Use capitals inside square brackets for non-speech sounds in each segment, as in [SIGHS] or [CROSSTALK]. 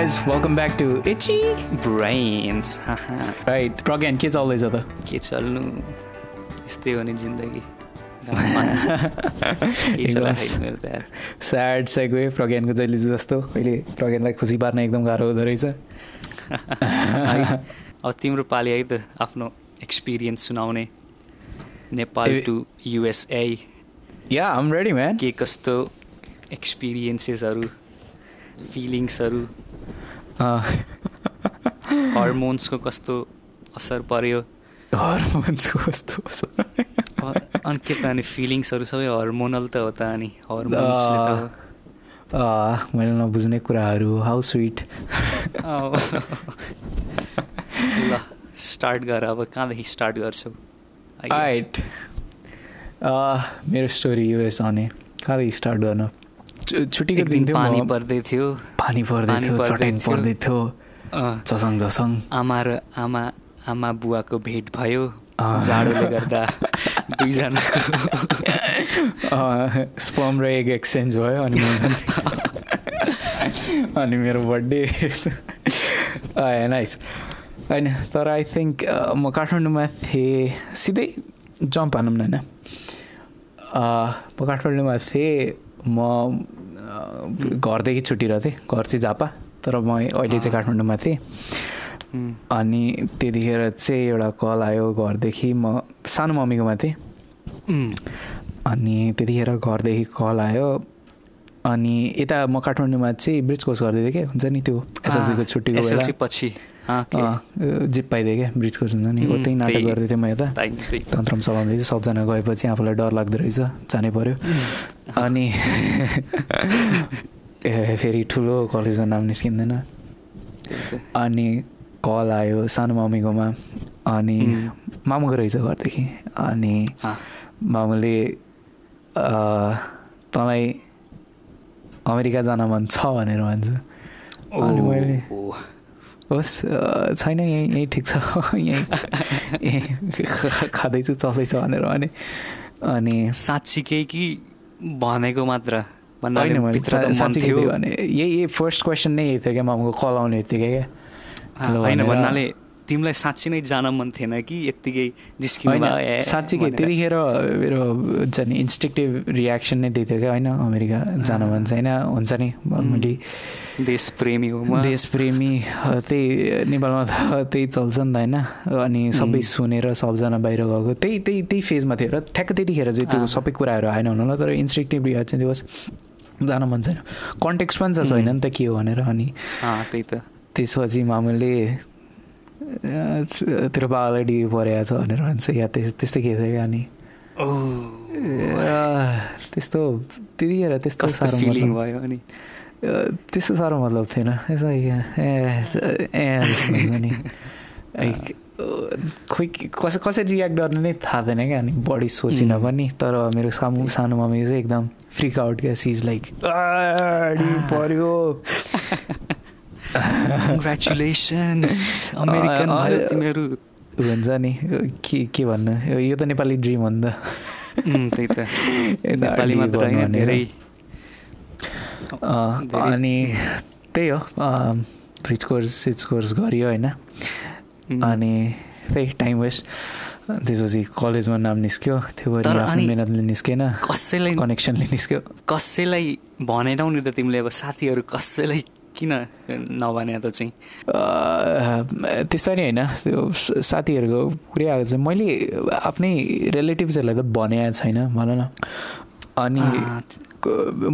guys, welcome back to Itchy. Brains [LAUGHS] Right, Pragyan के चल्दैछ त के चल्नु यस्तै हो नि जिन्दगी स्याड सेगवे प्रज्ञानको जहिले जस्तो अहिले प्रज्ञानलाई खुसी पार्न एकदम गाह्रो हुँदो रहेछ अब तिम्रो पालि है त आफ्नो एक्सपिरियन्स सुनाउने नेपाल टु युएसए या आम रेडी म्यान के कस्तो एक्सपिरियन्सेसहरू फिलिङ्सहरू हर्मोन्सको कस्तो असर पर्यो हर्मोन्सको कस्तो असर अनि के त अनि फिलिङ्सहरू सबै हर्मोनल त हो त अनि हर्मोन्सले त मैले नबुझ्ने कुराहरू हाउ स्विट। ल स्टार्ट गर अब कहाँदेखि स्टार्ट गर्छौ। आइट मेरो स्टोरी युएस आउने कहाँदेखि स्टार्ट गर्न छु- छुट्टीको एक दिन पानी पर्दै थियो पानी पर्दै थियो पर्दै चट्याङ थियो। पर्दै थियो अँ, झसङ झसङ। आमा र आमा आमा बुवाको भेट भयो। जाडोले गर्दा [LAUGHS] दुईजनाको स्पम र एग एक्सचेन्ज भयो अनि अनि मेरो बर्थडे। नाइस होइन तर आई थिङ्क म काठमाडौँमा थिएँ सिधै जम्प हानौँ न होइन? म काठमाडौँमा थिएँ। म घरदेखि छुट्टिरहेको थिएँ। घर चाहिँ झापा तर म अहिले चाहिँ काठमाडौँमा थिएँ। अनि त्यतिखेर चाहिँ एउटा कल आयो घरदेखि। म सानो मम्मीकोमा थिएँ। अनि त्यतिखेर घरदेखि कल आयो। अनि यता म काठमाडौँमा चाहिँ ब्रिज कोर्स गर्दै थिएँ क्या हुन्छ नि त्यो एसएलसीको छुट्टीको पछि। जिप पाइदिएँ क्या ब्रिज कोर्स हुन्छ नि उतै नाटक त्यही। गर्दै थिएँ म यता त्यही। तन्त्रम चलाउँदै थिएँ सबजना गएपछि आफूलाई डर लाग्दो रहेछ जानै पर्यो अनि ए फेरि ठुलो कलेजमा नाम निस्किँदैन त्यही। अनि कल आयो सानो मम्मीकोमा अनि. मामुको रहेछ घरदेखि अनि मामुले तँलाई अमेरिका जान मन छ भनेर भन्छ अनि मैले होस् छैन यहीँ यहीँ ठिक छ। [LAUGHS] यहीँ यहीँ [LAUGHS] खाँदैछु चल्दैछ भनेर भने। अनि साँच्चीकै कि भनेको मात्र? थियो। थियो भने। यही यही फर्स्ट क्वेसन नै यही थियो क्या मामुको कल आउने बित्तिकै क्या। होइन भन्नाले तिमीलाई साँच्ची नै जान मन थिएन कि यत्तिकै जिस्किनु होइन भयो ए साँच्ची के भनेर। त्यतिखेर मेरो हुन्छ नि इन्स्टिक्टिभ रियाक्सन नै त्यही थियो क्या होइन अमेरिका जान मन छैन हुन्छ नि मैले देश प्रेमी हो म देश प्रेमी त्यही नेपालमा त त्यही चल्छ नि त होइन अनि सबै. सुनेर सबजना बाहिर गएको त्यही त्यही त्यही फेजमा थियो र ठ्याक्क त्यतिखेर चाहिँ त्यो। सबै कुराहरू आएन होला तर इन्स्ट्रिक्टिभ रियाक्सन त्यो जान मन छैन कन्टेक्स्ट पनि छैन नि त के हो भनेर अनि त्यही त त्यसपछि मामुले तेरो बाबालाई डिबी परेको छ भनेर भन्छ या त्यस त्यस्तै के थियो अनि त्यस्तो त्यतिखेर त्यस्तो साह्रो भयो अनि? त्यस्तो साह्रो मतलब थिएन। यसो नि लाइक खोइ कस कसरी रियाक्ट गर्ने नै थाहा थिएन क्या अनि बढी सोचिनँ. पनि तर मेरो सामु सानो मम्मी चाहिँ एकदम फ्रिक आउट क्या। सिज लाइक [LAUGHS] पऱ्यो। [LAUGHS] कङ्ग्रेचुलेसन्स अमेरिकन भयो तिमीहरू हुन्छ नि। के के भन्नु? यो त नेपाली ड्रिम हो नि त। त्यही त। नेपाली मात्र होइन। धेरै। अनि त्यही हो ब्रिज कोर्स सिज कोर्स गरियो होइन। अनि त्यही टाइम वेस्ट त्यसपछि कलेजमा नाम निस्क्यो त्यो मिहिनेतले निस्केन कसैलाई कनेक्सनले निस्क्यो। कसैलाई भनेनौ नि त तिमीले अब साथीहरू कसैलाई किन नभने त चाहिँ? त्यसरी होइन। त्यो साथीहरूको कुरै आएको चाहिँ मैले आफ्नै रिलेटिभ्सहरूलाई त भनेको छैन भन न। अनि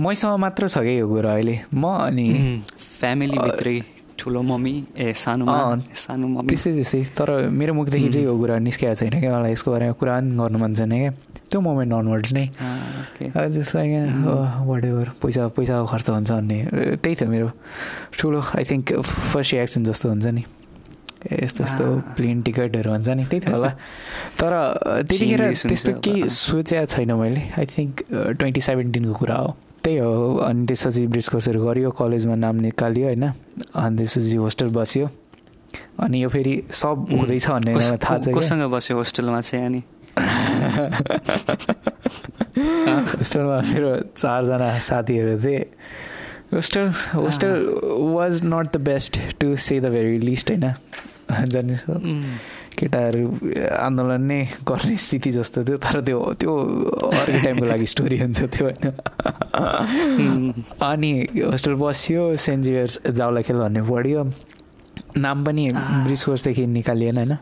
मैसँग मात्र छ क्या यो कुरा अहिले। म अनि उम्, फ्यामिलीभित्रै ठुलो मम्मी ए सानोमा अँ, सानो मम्मी। त्यस्तै त्यस्तै। तर मेरो मुखदेखि चाहिँ यो कुरा निस्केको छैन क्या। मलाई यसको बारेमा कुरा पनि गर्नु मन छैन क्या। त्यो मोमेन्ट अनवर्ड्स नै. जसलाई वाट एभर पैसा पैसाको खर्च हुन्छ भन्ने त्यही थियो मेरो ठुलो आई थिङ्क फर्स्ट रियाक्सन जस्तो हुन्छ नि। यस्तो यस्तो। प्लेन टिकटहरू हुन्छ नि त्यही थियो होला। तर त्यतिखेर त्यस्तो केही। सोचेको छैन मैले। आई थिङ्क ट्वेन्टी सेभेन्टिनको कुरा हो। त्यही हो अनि त्यसपछि ब्रिज कोर्सहरू गरियो कलेजमा नाम निकालियो होइन। अनि त्यसपछि होस्टेल बस्यो। अनि यो फेरि सब हुँदैछ भन्ने थाहा छ बस्यो होस्टेलमा चाहिँ अनि? होस्टेलमा मेरो चारजना साथीहरू थिए hostel hostel was not the best to say the very least होइन जाने उम्, केटाहरू आन्दोलन नै गर्ने स्थिति जस्तो थियो तर त्यो त्यो अर्को टाइमको लागि स्टोरी हुन्छ त्यो होइन अनि होस्टेल बस्यो सेन्ट जेभियर्स जाउला खेल भन्ने पढ्यो नाम पनि ब्रिज कोर्सदेखि निकालिएन होइन?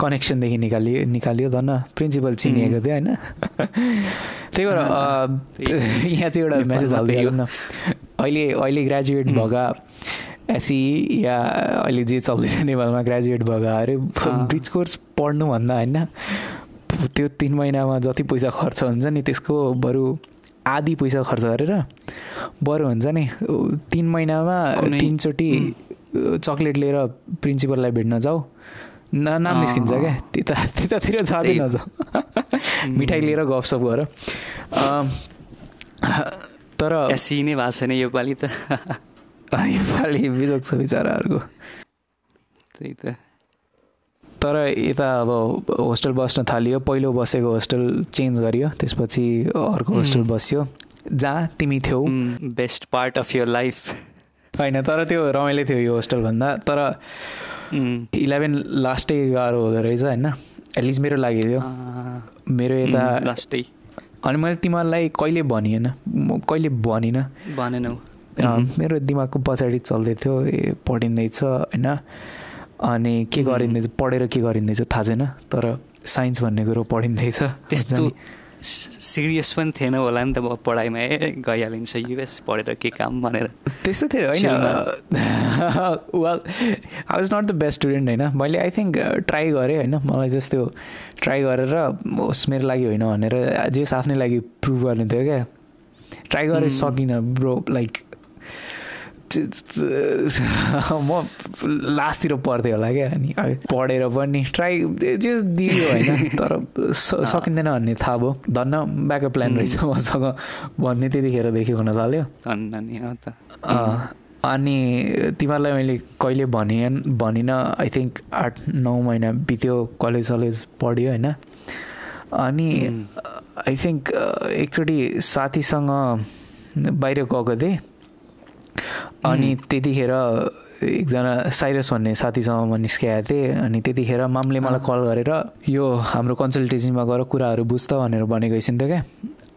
कनेक्सनदेखि निकालियो निकालियो धन्न। प्रिन्सिपल चिनिएको थियो होइन? [LAUGHS] त्यही भएर। यहाँ चाहिँ एउटा मेसेज त्यही हालिदियो हो। न। अहिले अहिले ग्रेजुएट भएका एसी या अहिले जे चल्दैछ नेपालमा ग्रेजुएट भएकाहरू अँ। ब्रिज कोर्स पढ्नुभन्दा होइन? त्यो तिन महिनामा जति पैसा खर्च हुन्छ नि त्यसको बरु आधी पैसा खर्च गरेर बरु हुन्छ नि तिन महिनामा तिनचोटि चक्लेट लिएर प्रिन्सिपललाई भेट्न जाऊ। न नाम। निस्किन्छ क्या। त्यता त्यतातिर जाँदै। नजाऊ। [LAUGHS] मिठाई लिएर गफसप गर। तर एसी नै भएको छैन योपालि त। [LAUGHS] योपालि बिजोग छ बिचराहरूको। त्यही त। तर यता अब होस्टेल बस्न थालियो। पहिलो बसेको होस्टेल चेन्ज गरियो। त्यसपछि अर्को होस्टेल बस्यो। जहाँ तिमी थियौ। Best part of your life. होइन तर त्यो रमाइलो थियो यो होस्टेलभन्दा तर इलेभेन लास्टै गाह्रो हुँदो रहेछ होइन? एटलिस्ट मेरो लागि थियो मेरो यता लास्टै अनि मैले तिमीहरूलाई कहिले भनिएन म कहिले भनिनँ। भनेनौ। मेरो दिमागको पछाडि चल्दै थियो ए पढिँदैछ होइन? अनि के. गरिँदैछ पढेर के गरिँदैछ थाहा छैन। तर साइन्स भन्ने कुरो पढिँदैछ। त्यस्तो सिरियस पनि थिएन होला नि त अब पढाइमा ए गइहालिन्छ युएस पढेर के काम भनेर। त्यस्तो थियो होइन well I was not the best student होइन मैले आई थिङ्क ट्राई गरेँ होइन मलाई जस्तो ट्राई गरेर होस् मेरो लागि होइन भनेर जे होस् आफ्नै लागि प्रुभ गर्ने थियो क्या। ट्राई गरेँ Hmm. सकिनँ ब्रो लाइक [LAUGHS] म लास्टतिर पढ्थेँ होला क्या अनि पढेर पनि ट्राई जे दियो होइन तर सकिँदैन भन्ने थाहा भयो। धन्न ब्याकअप प्लान रहेछ मसँग भन्ने त्यतिखेरदेखि हुन थाल्यो। अनि तिमीहरूलाई मैले कहिले भनिएन भनिनँ आई थिङ्क आठ नौ महिना बित्यो कलेज सलेज पढ्यो होइन। अनि. आई थिङ्क एकचोटि साथीसँग बाहिर गएको थिएँ। अनि त्यतिखेर एकजना साइरस भन्ने साथीसँग म निस्किएको थिएँ अनि त्यतिखेर मामले मलाई। कल गरेर यो हाम्रो कन्सल्टेन्सीमा गएर कुराहरू बुझ्छ भनेर भनेको थियो क्या।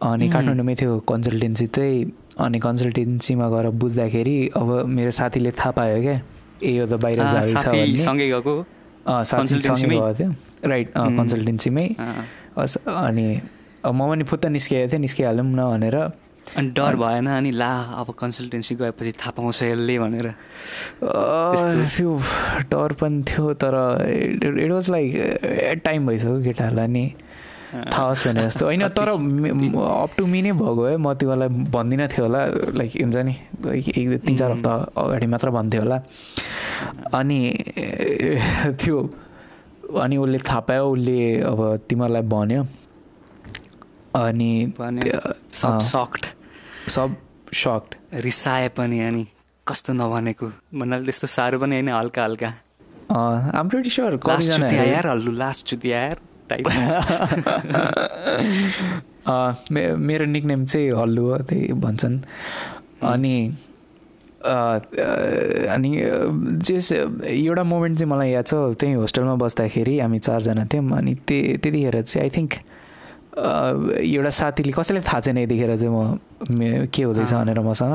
अनि. काठमाडौँमै थियो कन्सल्टेन्सी चाहिँ अनि कन्सल्टेन्सीमा गएर बुझ्दाखेरि अब मेरो साथीले थाहा पायो क्या ए यो त बाहिर सँगै गएको? थियो। राइट. कन्सल्टेन्सीमै। अनि म पनि फुत्त निस्किएको थिएँ निस्किहालौँ न भनेर। अनि डर भएन अनि ला अब कन्सल्टेन्सी गएपछि थाहा पाउँछ यसले भनेर? त्यो डर पनि थियो तर इट वाज लाइक टाइम भइसक्यो केटाहरूलाई नि। थाहा होस् भने जस्तो। होइन [LAUGHS] तर अप टु मी नै भएको है। म तिमीलाई भन्दिनँ थियो होला लाइक हुन्छ नि। लाइक एक तिन चार. हप्ता अगाडि मात्र भन्थ्यो होला। अनि त्यो अनि उसले थाहा पायो उसले अब तिमीहरूलाई भन्यो। अनि सब सक्ड सब सक्ड रिसाए पनि अनि कस्तो नभनेको भन्नाले त्यस्तो साह्रो पनि होइन हल्का हल्का। आम प्रिटी स्योर यार हल्लु लास्ट चुति यार टाइप मे मेरो निकनेम चाहिँ हल्लु हो त्यही भन्छन्। अनि अनि जेस एउटा मोमेन्ट चाहिँ मलाई याद छ त्यहीँ होस्टेलमा बस्दाखेरि हामी चारजना थियौँ अनि ते त्यतिखेर चाहिँ आई थिङ्क एउटा साथीले कसैलाई थाहा छैन यतिखेर चाहिँ म के हुँदैछ। भनेर मसँग।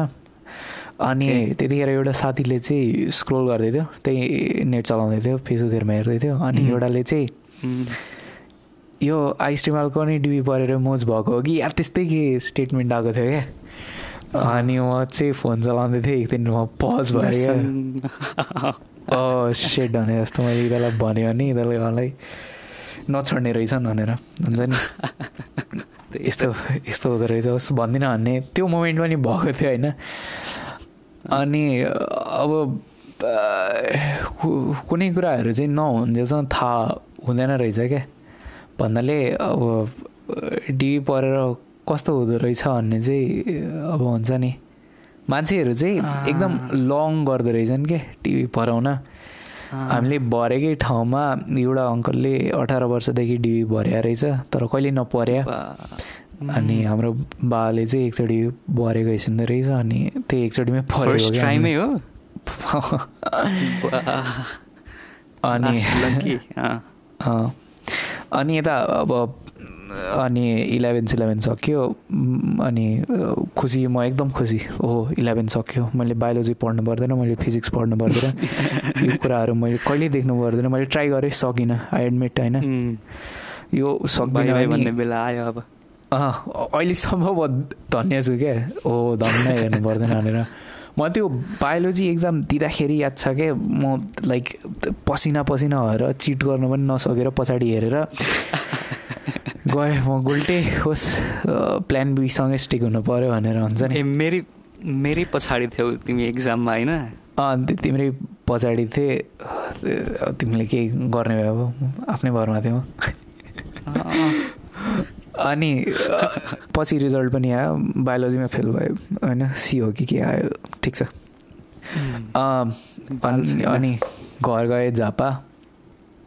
अनि. त्यतिखेर एउटा साथीले चाहिँ स्क्रोल गर्दै थियो त्यही नेट चलाउँदै थियो फेसबुकहरूमा हेर्दै थियो। अनि. एउटाले चाहिँ यो आइस्ट्रिमालको नै डिबी परेर मोज भएको हो कि? यार त्यस्तै के स्टेटमेन्ट आएको थियो क्या? अनि म चाहिँ फोन चलाउँदै थिएँ एक दिन म पज भयो क्या। सेट भने जस्तो मैले यिनीहरूलाई भन्यो भने यिनीहरूले मलाई। नछोड्ने रहेछन् भनेर। हुन्छ नि। [LAUGHS] यस्तो यस्तो हुँदो रहेछ। होस् भन्दिनँ भन्ने। त्यो मोमेन्ट पनि भएको थियो होइन? अनि अब कुनै कुराहरू चाहिँ नहुन्जेलसम्म थाहा हुँदैन रहेछ क्या। भन्नाले अब डिबी परेर कस्तो हुँदो रहेछ भन्ने चाहिँ अब हुन्छ नि। मान्छेहरू चाहिँ एकदम लङ गर्दो रहेछन् के टिभी पराउन हामीले भरेकै ठाउँमा एउटा अङ्कलले अठार वर्षदेखि डिबी भर्या रहेछ तर कहिले नपर्या। अनि हाम्रो बाले चाहिँ एकचोटि बरेको हिँड्दो रहेछ अनि त्यही एकचोटिमै हो? [LAUGHS] अनि। अनि यता अब अनि इलेभेन सिलेभेन सक्यो। अनि खुसी म एकदम खुसी। ओहो इलेभेन सक्यो। मैले बायोलोजी पढ्नु पर्दैन मैले फिजिक्स पढ्नु पर्दैन। [LAUGHS] यो कुराहरू मैले कहिले देख्नु पर्दैन। मैले ट्राई गरेँ सकिनँ। आई एडमिट होइन? यो सक्दिनँ भन्ने बेला आयो अब। अहिलेसम्म म धन्य छु क्या। ओ धन्न हेर्नु पर्दैन भनेर। म त्यो बायोलोजी एक्जाम दिँदाखेरि याद छ क्या म लाइक पसिना पसिना भएर चिट गर्नु पनि नसकेर पछाडि हेरेर [LAUGHS] गएँ म गुल्टे होस् प्लान बीसँगै स्टिक हुनु पऱ्यो भनेर हुन्छ नि। ए मेरै मेरै पछाडि थियौ तिमी एक्जाममा होइन? अँ तिम्रै पछाडि थिएँ। तिमीले केही गर्ने भयो अब? आफ्नै भरमा थियौ। अनि पछि रिजल्ट पनि आयो। बायोलोजीमा फेल भयो होइन? सी हो कि के आयो? ठिक छ। अनि घर गएँ झापा।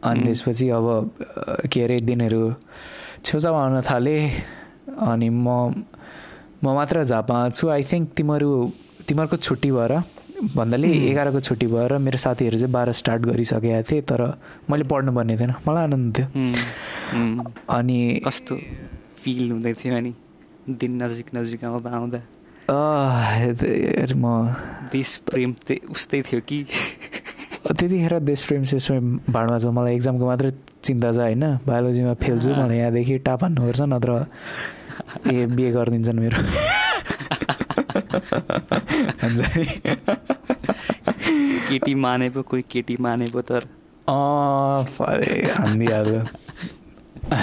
अनि. त्यसपछि अब के अरे दिनहरू छेउछाउ आउन थालेँ अनि म म मात्र झापा छु आई थिङ्क तिमीहरू तिमीहरूको छुट्टी भएर भन्दाले. एघारको छुट्टी भएर मेरो साथीहरू चाहिँ बाह्र स्टार्ट गरिसकेका थिएँ तर मैले पढ्नु पर्ने थिएन मलाई आनन्द थियो। अनि कस्तो फिल हुँदै थियो नि दिन नजिक नजिक आउँदा आउँदा म देश प्रेम उस्तै थियो कि त्यतिखेर देश प्रेम सेस प्रेम भाडमा छ। मलाई एक्जामको मात्रै चिन्ता छ होइन? बायोलोजीमा फेल छु मलाई यहाँदेखि टाप हान्नुपर्छ नत्र ए बिहे गरिदिन्छन् मेरो। केटी माने पो कोही केटी माने पो तर अँ, फरे हानिदिइहाल्यो ए,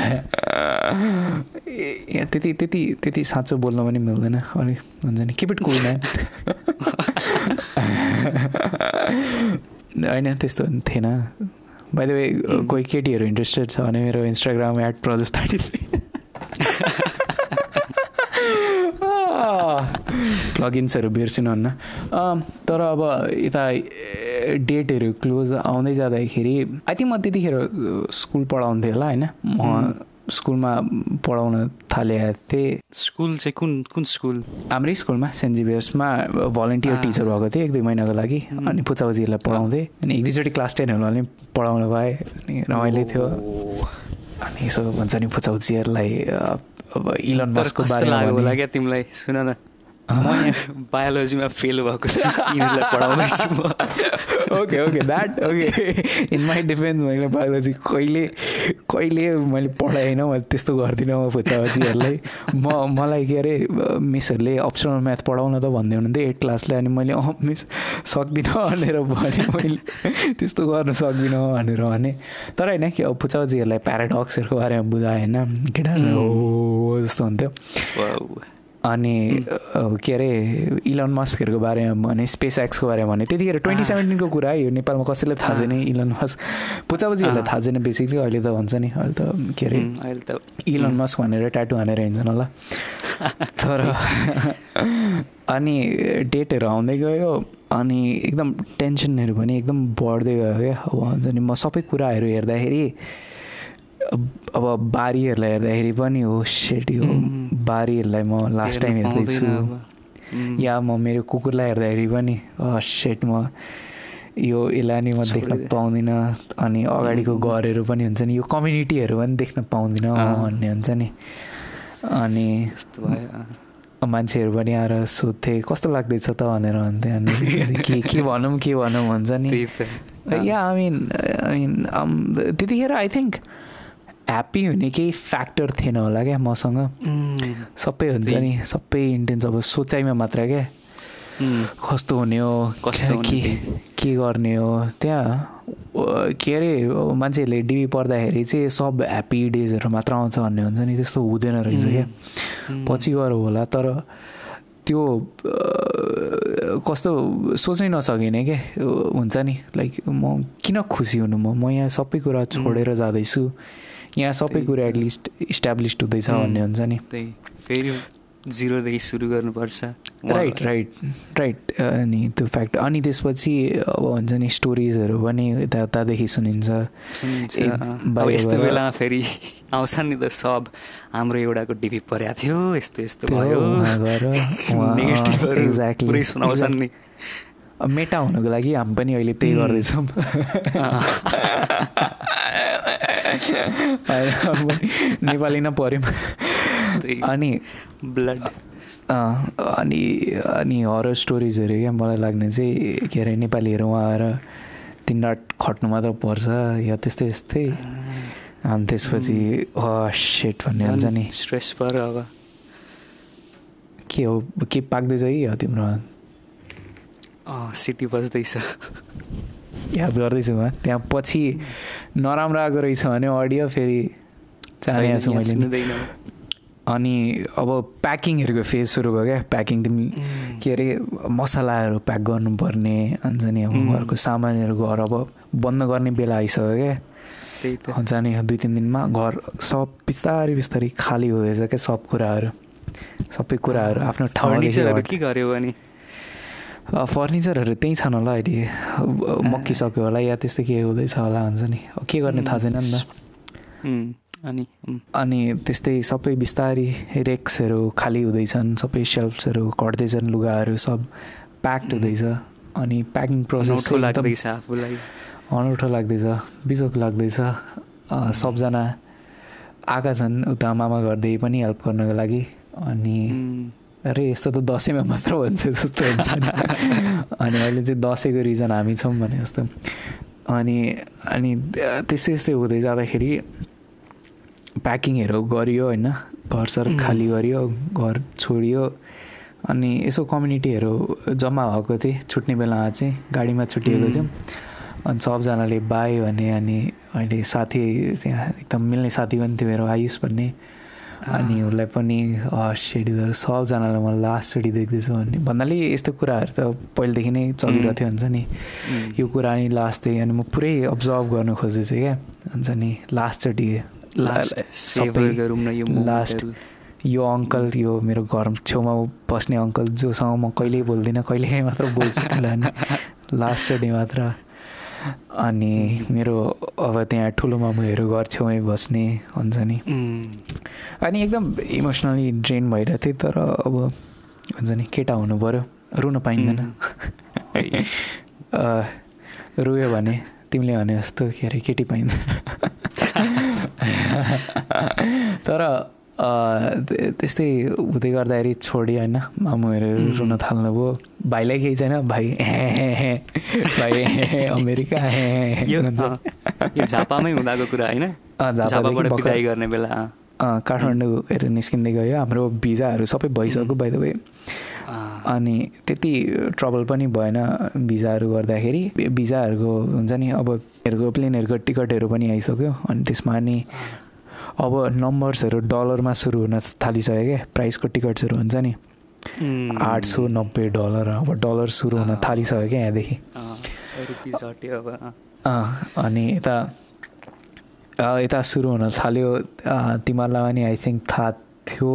यहाँ त्यति त्यति त्यति साँचो बोल्न पनि मिल्दैन। अलिक हुन्छ नि किप इट कुल होइन त्यस्तो थिएन। बाई द वे कोही केटीहरू इन्ट्रेस्टेड छ भने मेरो इन्स्टाग्राम एट प्रजस थर्टी प्लगिन्सहरू बिर्सिनुहुन्न। तर अब यता डेटहरू क्लोज आउँदै जाँदाखेरि आई थिङ्क म त्यतिखेर स्कुल पढाउँथेँ होला होइन? म स्कुलमा पढाउन थालेको थिएँ। स्कुल चाहिँ कुन कुन स्कुल? हाम्रै स्कुलमा सेन्ट जिभियर्समा भलन्टियर। टिचर भएको थिएँ एक दुई महिनाको लागि। अनि पुचाउजीहरूलाई पढाउँथेँ अनि एक दुईचोटि क्लास टेनहरूलाई पनि पढाउनु पाएँ अनि रमाइलो थियो। अनि यसो भन्छ नि पुचाउजीहरूलाई अब इलन मस्कको बारेमा होला क्या तिमीलाई? सुन न। म यहाँ बायोलोजीमा फेल भएको छु यिनीहरूलाई पढाउँदैछु म। Okay okay that okay in my defence मैले बायोलोजी कहिले कहिले मैले पढाएन मैले त्यस्तो गर्दिनँ म पुचाजीहरूलाई म मलाई के अरे मिसहरूले अप्सनल म्याथ पढाउन त भन्दै हुनुहुन्थ्यो एट क्लासले अनि मैले अँ मिस सक्दिनँ भनेर भने मैले त्यस्तो गर्नु सक्दिनँ भनेर भने। तर होइन कि अब पुचाजीहरूलाई प्याराडक्सहरूको बारेमा बुझाएँ होइन केटाहरू हो जस्तो हुन्थ्यो। अनि के अरे इलन मस्कहरूको बारेमा भने स्पेस एक्सको बारेमा भने त्यतिखेर ट्वेन्टी सेभेन्टिनको कुरा यो नेपालमा कसैलाई थाहा छैन इलन मस्क पुचापुचीहरूलाई थाहा छैन बेसिकली अहिले त भन्छ नि अहिले त के अरे अहिले त इलन मस्क भनेर ट्याटु हानेर हिँड्छन् होला। [LAUGHS] तर अनि डेटहरू आउँदै गयो अनि एकदम टेन्सनहरू पनि एकदम बढ्दै गयो क्या। अब हुन्छ नि म सबै कुराहरू हेर्दाखेरि अब अब बारीहरूलाई हेर्दाखेरि पनि हो सेट यो. बारीहरूलाई म लास्ट टाइम हेर्दैछु या म मेरो कुकुरलाई हेर्दाखेरि पनि सेट म यो यसलाई नि म देख्न। पाउँदिनँ अनि अगाडिको. घरहरू पनि हुन्छ नि यो कम्युनिटीहरू पनि देख्न पाउँदिनँ। भन्ने हुन्छ नि अनि। मान्छेहरू पनि आएर सोध्थे कस्तो लाग्दैछ त भनेर भन्थे अनि के के [LAUGHS] भनौँ के भनौँ भन्छ नि। Yeah I mean I mean त्यतिखेर आई थिङ्क ह्याप्पी हुने केही फ्याक्टर थिएन होला क्या मसँग। सबै हुन्छ। नि सबै इन्टेन्स अब सोचाइमा मात्र क्या। कस्तो हुने हो के। के गर्ने हो? त्यहाँ के अरे मान्छेहरूले डिबी पढ्दाखेरि चाहिँ सब ह्याप्पी डेजहरू मात्र आउँछ भन्ने हुन्छ नि त्यस्तो हुँदैन रहेछ क्या। पछि गएर होला तर त्यो कस्तो सोच्नै नसकिने क्या हुन्छ नि। लाइक म किन खुसी हुनु म? म यहाँ सबै कुरा छोडेर जाँदैछु। यहाँ सबै कुरा। एटलिस्ट इस्टाब्लिस्ड हुँदैछ. भन्ने हुन्छ नि। त्यही। फेरि जिरोदेखि सुरु गर्नुपर्छ। राइट राइट राइट अनि त्यो फ्याक्ट अनि त्यसपछि अब हुन्छ नि स्टोरिजहरू पनि यताउतादेखि सुनिन्छ। यस्तो बेलामा फेरि आउँछ नि त सब। हाम्रो एउटाको डिपी परेको थियो यस्तो यस्तो भयो। [LAUGHS] पुरै सुनाउँछन् नि। मेटा हुनुको लागि हामी पनि अहिले त्यही. गर्दैछौँ। नेपाली नै पऱ्यौँ अनि ब्लड अनि अनि हरर स्टोरिजहरू क्या मलाई लाग्ने चाहिँ के अरे नेपालीहरू उहाँ आएर रात खट्नु मात्र पर्छ या त्यस्तै त्यस्तै अनि त्यसपछि सेट भन्ने हुन्छ नि स्ट्रेस पऱ्यो अब के हो के पाक्दैछ कि हो तिम्रो सिटी बज्दैछ याद गर्दैछु म। त्यहाँ पछि नराम्रो आएको रहेछ भने अडियो फेरि चाहेको छु मैले। अनि अब प्याकिङहरूको फेज सुरु भयो क्या। प्याकिङ तिमी. के अरे मसलाहरू प्याक गर्नुपर्ने हुन्छ नि अब. घरको सामानहरू घर अब बन्द गर्ने बेला आइसक्यो क्या। त्यही त। हुन्छ नि दुई तिन दिनमा घर सब बिस्तारै बिस्तारै खाली हुँदैछ क्या सब कुराहरू। सबै कुराहरू आफ्नो ठाउँमा के गर्यो अनि? फर्निचरहरू त्यहीँ छन् होला अहिले। मक्किसक्यो होला या त्यस्तै के हुँदैछ होला हुन्छ नि। के गर्ने थाहा छैन नि त। अनि अनि त्यस्तै सबै बिस्तारी रेक्सहरू खाली हुँदैछन् सबै सेल्फ्सहरू घट्दैछन् लुगाहरू सब प्याक्ड हुँदैछ। अनि प्याकिङ प्रोसेस अनौठो लाग्दैछ आफूलाई। अनौठो लाग्दैछ बिजोक लाग्दैछ। सबजना आएका छन् उता मामा घरदेखि पनि हेल्प गर्नको लागि। अनि अरे यस्तो त दसैँमा मात्र हुन्थ्यो जस्तो हुन्छ [LAUGHS] अनि अहिले चाहिँ दसैँको रिजन हामी छौँ भने जस्तो। अनि अनि त्यस्तै त्यस्तै हुँदै जाँदाखेरि प्याकिङहरू गरियो होइन। घरसर उम्. खाली गरियो घर छोडियो। अनि यसो कम्युनिटीहरू जम्मा भएको थिएँ। छुट्ने बेलामा चाहिँ गाडीमा छुट्टिएको उम्. थियौँ। अनि सबजनाले बाई भने अनि अहिले साथी त्यहाँ एकदम मिल्ने साथी पनि थियो मेरो आयुष भन्ने। अनि उसलाई पनि सेडिजहरू सबजनालाई म लास्टचोटि देख्दैछु भन्ने। भन्नाले यस्तो कुराहरू त पहिलेदेखि नै चलिरहेको थियो हुन्छ नि। यो कुरा नि लास्ट थिएँ अनि म पुरै अब्जर्भ गर्नु खोज्दैछु क्या। हुन्छ नि लास्ट यो लास्ट। यो अङ्कल यो मेरो घर छेउमा बस्ने अङ्कल जोसँग म कहिल्यै बोल्दिनँ कहिलेकाहीँ मात्र बोल्छु त्यसलाई अनि। [LAUGHS] लास्टचोटि मात्र। अनि मेरो अब त्यहाँ ठुलो मामुहरू घर छेउमै बस्ने हुन्छ नि। अनि एकदम इमोसनली ड्रेन भइरहेको थिएँ तर अब हुन्छ नि केटा हुनु पऱ्यो रुन पाइँदैन। [LAUGHS] रोयो भने तिमीले भने जस्तो के अरे केटी पाइँदैन। [LAUGHS] तर त्यस्तै हुँदै गर्दाखेरि छोडियो होइन मामुहरू. रुन थाल्नुभयो। भाइलाई केही छैन? भाइ भाइ अमेरिका झापामै हुँदाको कुरा होइन? गर्ने बेला काठमाडौँहरू निस्किँदै गयो। हाम्रो भिजाहरू सबै भइसक्यो बाई द वे अनि त्यति ट्रबल पनि भएन भिजाहरू गर्दाखेरि। भिजाहरूको हुन्छ नि अब हेरको प्लेनहरूको टिकटहरू पनि आइसक्यो। अनि त्यसमा अनि अब नम्बर्सहरू डलरमा सुरु हुन थालिसक्यो क्या प्राइसको टिकट्सहरू हुन्छ नि। उम्, आठ सौ नब्बे डलर अब डलर सुरु हुन थालिसक्यो क्या यहाँदेखि? अँ। अँ, अनि यता यता सुरु हुन थाल्यो तिमीहरूलाई पनि आई थिङ्क थाहा थियो।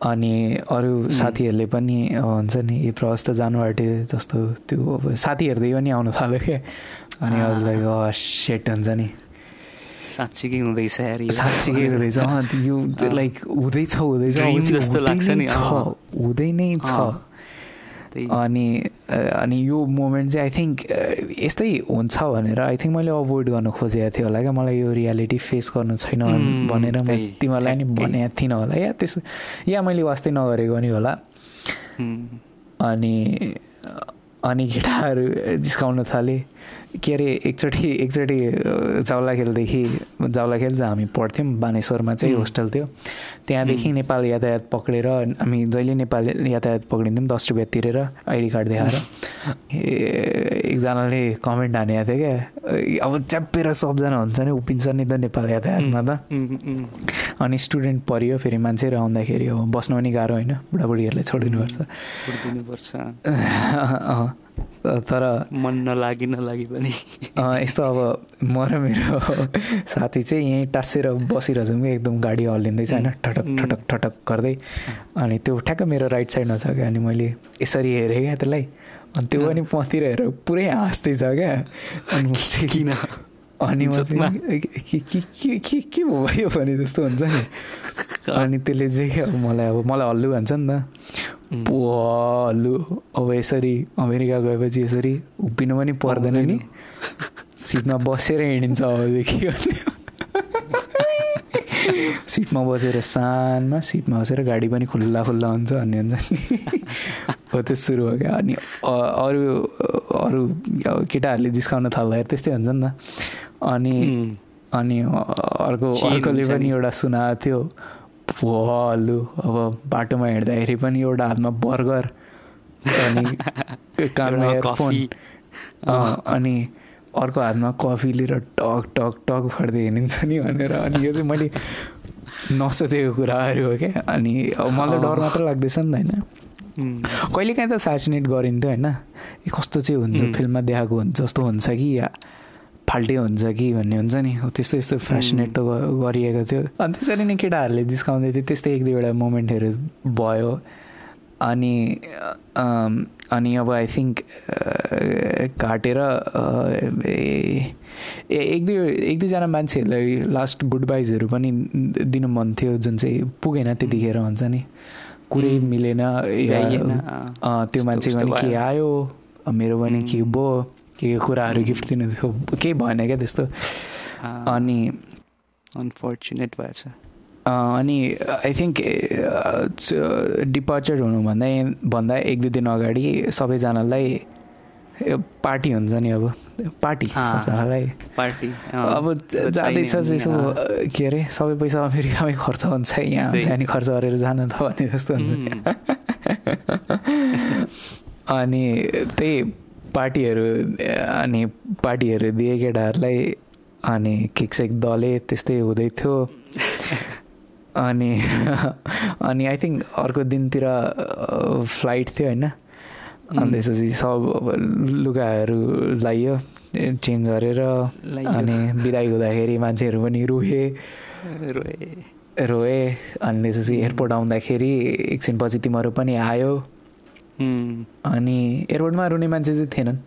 अनि अरू साथीहरूले पनि हुन्छ नि यो प्रवास त जानु आँट्यो जस्तो त्यो अब साथीहरूदेखि पनि आउनु थाल्यो क्या अनि। लाइक सेट हुन्छ नि। साँच्चीकै हुँदैछ। साँच्चीकै हुँदैछ यो। लाइक हुँदैछ हुँदैछ जस्तो लाग्छ नै। हुँदै नै छ। अनि अनि यो मोमेन्ट चाहिँ आई थिङ्क यस्तै हुन्छ भनेर आई थिङ्क मैले अभोइड गर्न खोजेको थिएँ होला क्या मलाई यो रियालिटी फेस गर्नु छैन भनेर म तिमीहरूलाई नि। भनेको थिइनँ होला या त्यस या मैले वास्तै नगरेको नि होला अनि अनि केटाहरू जिस्काउन थाले के अरे एकचोटि एकचोटि अ, जाउलाखेलदेखि जाउलाखेल जहाँ हामी पढ्थ्यौँ बानेश्वरमा चाहिँ. होस्टल थियो। त्यहाँदेखि. नेपाल यातायात पक्रेर हामी जहिले नेपाल यातायात पक्रिन्थ्यौँ दस रुपियाँ तिरेर आइडी कार्ड देखाएर। ए, एकजनाले कमेन्ट हानेको थियो क्या। अब च्याप्पेर सबजना हुन्छ नि उभिन्छ नि त नेपाल यातायातमा त। अनि स्टुडेन्ट परियो फेरि मान्छेहरू आउँदाखेरि अब बस्न पनि गाह्रो होइन बुढाबुढीहरूले छोडिदिनुपर्छ। तर मन नलागि नलागि पनि। यस्तो अब म र मेरो साथी चाहिँ यहीँ टाँसेर बसिरहेछौँ कि एकदम गाडी हल्लिँदैछ होइन ठटक. ठटक ठटक गर्दै। अनि त्यो ठ्याक्क मेरो राइट साइडमा छ क्या अनि मैले यसरी हेरेँ क्या त्यसलाई। अनि त्यो पनि पतिर हेरेर पुरै हाँस्दैछ क्या। अनि किन? अनि के के के के के भयो भने जस्तो हुन्छ नि। अनि त्यसले चाहिँ क्या मलाई अब मलाई हल्लु भन्छ नि त। हल्लु अब यसरी अमेरिका गएपछि यसरी उभिनु पनि पर्दैन नि सिटमा बसेर हिँडिन्छ अबदेखि सिटमा बसेर सानमा सिटमा बसेर गाडी पनि खुल्ला खुल्ला हुन्छ भन्ने हुन्छ नि हो त्यो सुरु हो क्या अनि अरू अरू अब केटाहरूले जिस्काउन थाल्दाखेरि त्यस्तै हुन्छ नि त अनि. अनि अर्को अर्कोले पनि। एउटा सुनाएको थियो भलु अब बाटोमा हिँड्दाखेरि पनि एउटा हातमा बर्गर अनि [LAUGHS] कानमा अनि अर्को हातमा कफी लिएर टक टक टक फाड्दै हिँडिन्छ नि भनेर अनि यो चाहिँ मैले नसोचेको कुराहरू हो क्या अनि अब मलाई डर। मात्र लाग्दैछ नि त होइन. कहिलेकाहीँ त फेसिनेट गरिन्थ्यो होइन ए कस्तो चाहिँ हुन्छ. फिल्ममा देखाएको हुन्छ जस्तो हुन्छ कि फाल्टे हुन्छ कि भन्ने हुन्छ नि। त्यस्तो यस्तो फेसिनेट त गरिएको थियो। अनि त्यसरी नै केटाहरूले जिस्काउँदै थियो त्यस्तै एक दुईवटा मोमेन्टहरू भयो। अनि अनि अब आई थिङ्क काटेर अ, ए ए- एक दुई एक दुईजना मान्छेहरूलाई लास्ट गुड बाइजहरू पनि दिनु मन थियो जुन चाहिँ पुगेन त्यतिखेर हुन्छ नि। कुरै. मिलेन त्यो उस्तो पनि के। आयो मेरो पनि के. भयो के के कुराहरू. गिफ्ट दिनु थियो केही भएन क्या त्यस्तो अनि अनफर्चुनेट भएछ अनि आई थिङ्क डिपार्चर हुनुभन्दा भन्दा एक दुई दिन अगाडि सबैजनालाई पार्टी हुन्छ नि अब पार्टी। सबैजनालाई पार्टी अब जाँदैछ यसो के अरे सबै पैसा अमेरिकामै खर्च हुन्छ यहाँ। अनि खर्च गरेर जानु त भने जस्तो हुन्छ. [LAUGHS] अनि त्यही पार्टीहरू अनि पार्टीहरू दिए केटाहरूलाई अनि केकसेक दले त्यस्तै हुँदै थियो [LAUGHS] अनि अनि आई थिङ्क अर्को दिनतिर फ्लाइट थियो होइन अनि. त्यसपछि सब अब लुगाहरू लाइयो चेन्ज गरेर। अनि बिदाई हुँदाखेरि मान्छेहरू पनि रोए [LAUGHS] रोए रोए अनि त्यसपछि एयरपोर्ट आउँदाखेरि एकछिनपछि तिमीहरू पनि आयो. अनि एयरपोर्टमा रुने मान्छे चाहिँ थिएनन्.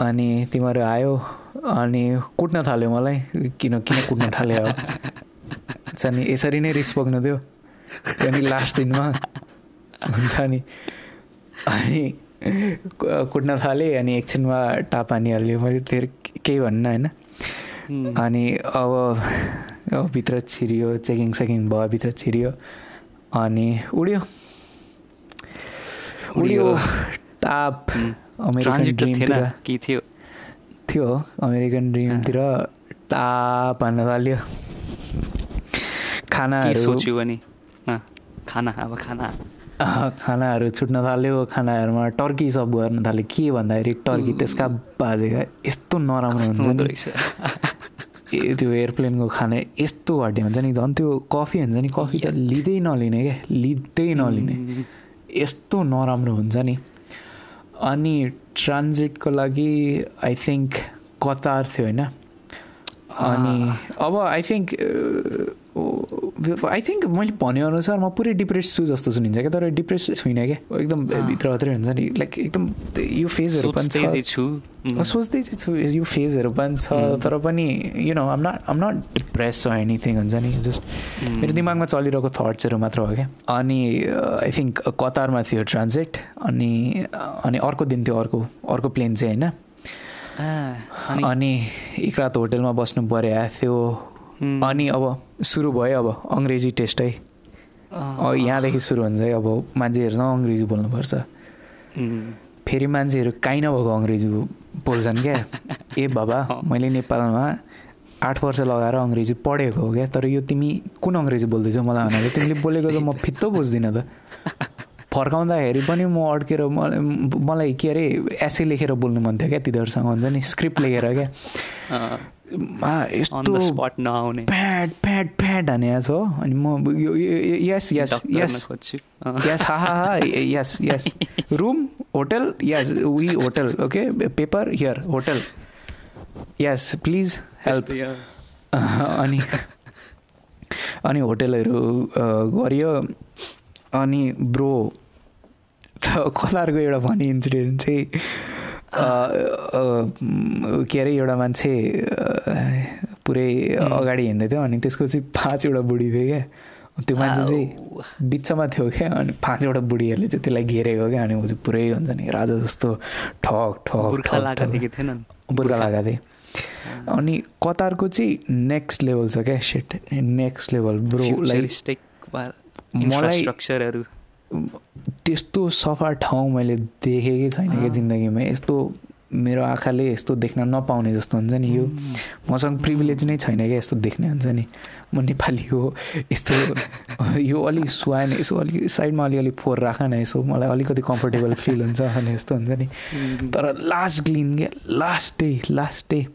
अनि तिमीहरू आयो अनि कुट्न थाल्यो मलाई किन किन कुट्न थाल्यो अब? हुन्छ नि यसरी नै रिस पुग्नु थियो त्यो नि लास्ट दिनमा। हुन्छ नि। अनि कुट्न थालेँ अनि एकछिनमा टाप हानिहाल्यो। मैले त्यो केही भन्न होइन. अनि अब अब भित्र छिरियो चेकिङ सेकिङ भयो भित्र छिरियो। अनि उड्यो। उड्यो। टाप ट्रान्जिट थिएन कि थियो। थियो अमेरिकन ड्रिमतिर टाप हान्न थाल्यो। खानाहरू सोच्यो भने? खाना अब खाना। खानाहरू छुट्न थाल्यो खानाहरूमा टर्की सब गर्न थाल्यो। के भन्दाखेरि टर्की त्यसका बाजेका यस्तो नराम्रो हुन्छ नि। त्यो एयरप्लेनको खाना यस्तो घटिया हुन्छ नि। झन् त्यो कफी हुन्छ नि। कफी त लिँदै नलिने क्या लिँदै नलिने. यस्तो नराम्रो हुन्छ नि। अनि ट्रान्जिटको लागि आई थिङ्क कतार थियो होइन। अनि अब आई थिङ्क आई थिङ्क मैले भनेअनुसार म पुरै डिप्रेस छु जस्तो सुनिन्छ क्या तर डिप्रेस छुइनँ क्या एकदम अँ। भित्रभित्रै हुन्छ नि लाइक एकदम यो फेजहरू पनि छ छु. सोच्दै चाहिँ छु यो फेजहरू पनि छ. तर पनि you know I'm not I'm not depress anything हुन्छ नि जस्ट. मेरो दिमागमा चलिरहेको थट्सहरू मात्र हो क्या अनि आई थिङ्क कतारमा थियो ट्रान्जिट अनि अनि अर्को दिन थियो अर्को अर्को प्लेन चाहिँ होइन अनि एक रात होटेलमा बस्नु पऱ्यो थियो. अनि अब सुरु भयो अब अङ्ग्रेजी टेस्ट है। यहाँदेखि सुरु हुन्छ है। अब मान्छेहरूसँग अङ्ग्रेजी बोल्नुपर्छ. फेरि मान्छेहरू काहीँ नभएको अङ्ग्रेजी बोल्छन् क्या। [LAUGHS] ए बाबा मैले नेपालमा आठ वर्ष लगाएर अङ्ग्रेजी पढेको हो क्या। तर यो तिमी कुन अङ्ग्रेजी बोल्दैछौ मलाई भनेर तिमीले बोलेको त म फित्तो बुझ्दिनँ त। [LAUGHS] फर्काउँदाखेरि पनि म अड्केर मलाई मलाई के अरे एसे लेखेर बोल्नु मन थियो क्या तिनीहरूसँग हुन्छ नि स्क्रिप्ट लेखेर क्या। यस्तो नआउने। प्याड प्याड प्याड हाने छ अनि म यस यस यस यस हा हा हा yes yes room hotel yes we hotel okay paper here hotel yes please help. अनि अनि होटेलहरू गरियो। अनि ब्रो कतारको एउटा फनी इन्सिडेन्ट चाहिँ के अरे एउटा मान्छे पुरै अगाडि हिँड्दै थियो अनि त्यसको चाहिँ पाँचवटा बुढी थियो क्या। त्यो मान्छे चाहिँ बिचमा थियो क्या अनि पाँचवटा बुढीहरूले चाहिँ त्यसलाई घेरेको क्या अनि ऊ चाहिँ पुरै हुन्छ नि राजा जस्तो ठक ठक बुर्खा लगाएको थिएँ अनि कतारको चाहिँ नेक्स्ट लेभल छ क्या सेट नेक्स्ट लेभल ब्रो मलाई- त्यस्तो सफा ठाउँ मैले देखेकै छैन क्या जिन्दगीमा। यस्तो मेरो आँखाले यस्तो देख्न नपाउने जस्तो हुन्छ नि यो। मसँग प्रिभिलेज नै छैन क्या यस्तो देख्ने हुन्छ नि। म नेपाली हो यस्तो [LAUGHS] यो अलिक सुहाएन यसो अलिक साइडमा अलिअलि फोहोर राख न यसो। मलाई अलिकति कम्फर्टेबल फिल हुन्छ भने यस्तो हुन्छ नि। तर लास्ट ग्लिन क्या लास्ट डे लास्ट डे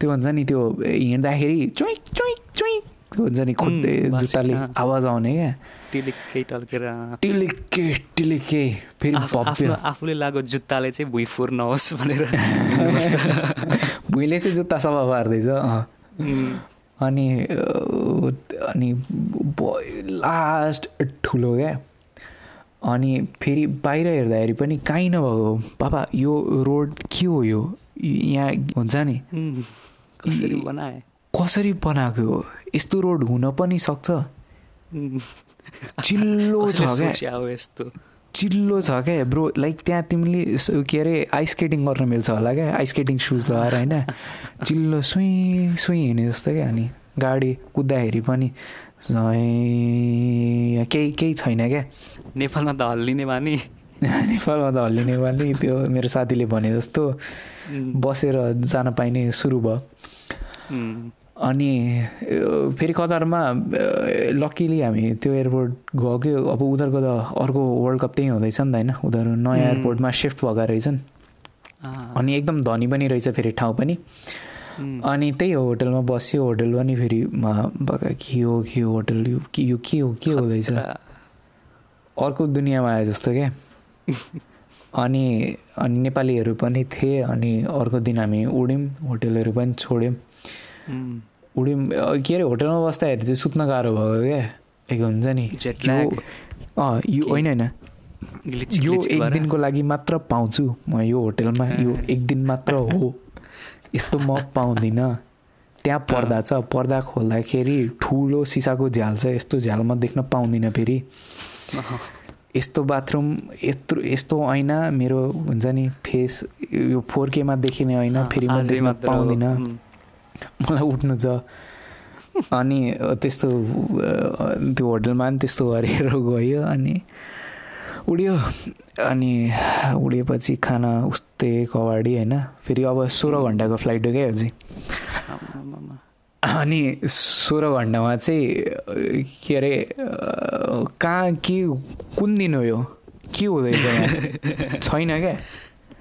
त्यो हुन्छ नि त्यो हिँड्दाखेरि चुइक चुइक चुइक त्यो हुन्छ नि खुट्टे जुत्ताले। आवाज आउने क्या। टिलिक्कै टल्केर फेरि आफू- आफ्नो आफूले लागेको जुत्ताले चाहिँ भुइँ फोहोर नहोस् भनेर [LAUGHS] भुइँले चाहिँ जुत्ता सफा पार्दैछ अनि अनि लास्ट ठुलो क्या। अनि फेरि बाहिर हेर्दाखेरि पनि काहीँ नभएको। पापा यो रोड के हो यो? यहाँ हुन्छ नि। कसरी बनाए? कसरी बनाएको यस्तो रोड हुन पनि सक्छ। चिल्लो छ क्या यस्तो चिल्लो छ क्या ब्रो लाइक त्यहाँ तिमीले के अरे आइस स्केटिङ गर्न मिल्छ होला क्या आइस स्केटिङ सुज लगाएर होइन चिल्लो सुई सुई हिँड्ने जस्तो क्या अनि गाडी कुद्दाखेरि पनि केही केही छैन क्या नेपालमा त हल्लिने बानी नेपालमा त हल्लिने वाली त्यो मेरो साथीले भने जस्तो बसेर जान पाइने सुरु भयो अनि फेरि कतारमा लक्किली हामी त्यो एयरपोर्ट गयो। अब उनीहरूको त अर्को वर्ल्ड कप त्यहीँ हुँदैछ नि त होइन? उनीहरू नयाँ. एयरपोर्टमा सिफ्ट भएका रहेछन्। अनि एकदम धनी पनि रहेछ फेरि ठाउँ पनि। अनि त्यही हो होटलमा बस्यो। होटल पनि फेरि के हो के हो होटल? यो के यो के हो के हुँदैछ। अर्को दुनियाँमा आए जस्तो क्या। [LAUGHS] अनि अनि नेपालीहरू पनि थिए। अनि अर्को दिन हामी उड्यौँ। होटलहरू पनि छोड्यौँ। अ, के अरे होटलमा बस्दाखेरि चाहिँ सुत्न गाह्रो भयो क्या एक हुन्छ नि यो. अँ? होइन होइन यो एक। दिनको लागि मात्र पाउँछु। म यो होटलमा यो एक दिन मात्र हो। यस्तो म पाउँदिनँ। त्यहाँ पर्दा छ। पर्दा खोल्दाखेरि ठुलो सिसाको झ्याल छ। यस्तो झ्याल म देख्न पाउँदिनँ फेरि। यस्तो बाथरुम यत्रो यस्तो ऐना मेरो हुन्छ नि फेस यो फोर केमा देखिने ऐना फेरि म देख्न। पाउँदिनँ। मलाई उठ्नु छ। अनि त्यस्तो त्यो होटलमा पनि त्यस्तो गरेर गयो अनि उड्यो। अनि उडेपछि खाना उस्तै कवाडी होइन। फेरि अब सोह्र घन्टाको फ्लाइट हो क्या आमामामा। अनि सोह्र घन्टामा चाहिँ के अरे कहाँ के कुन दिन हो यो? के हुँदैछ छैन क्या?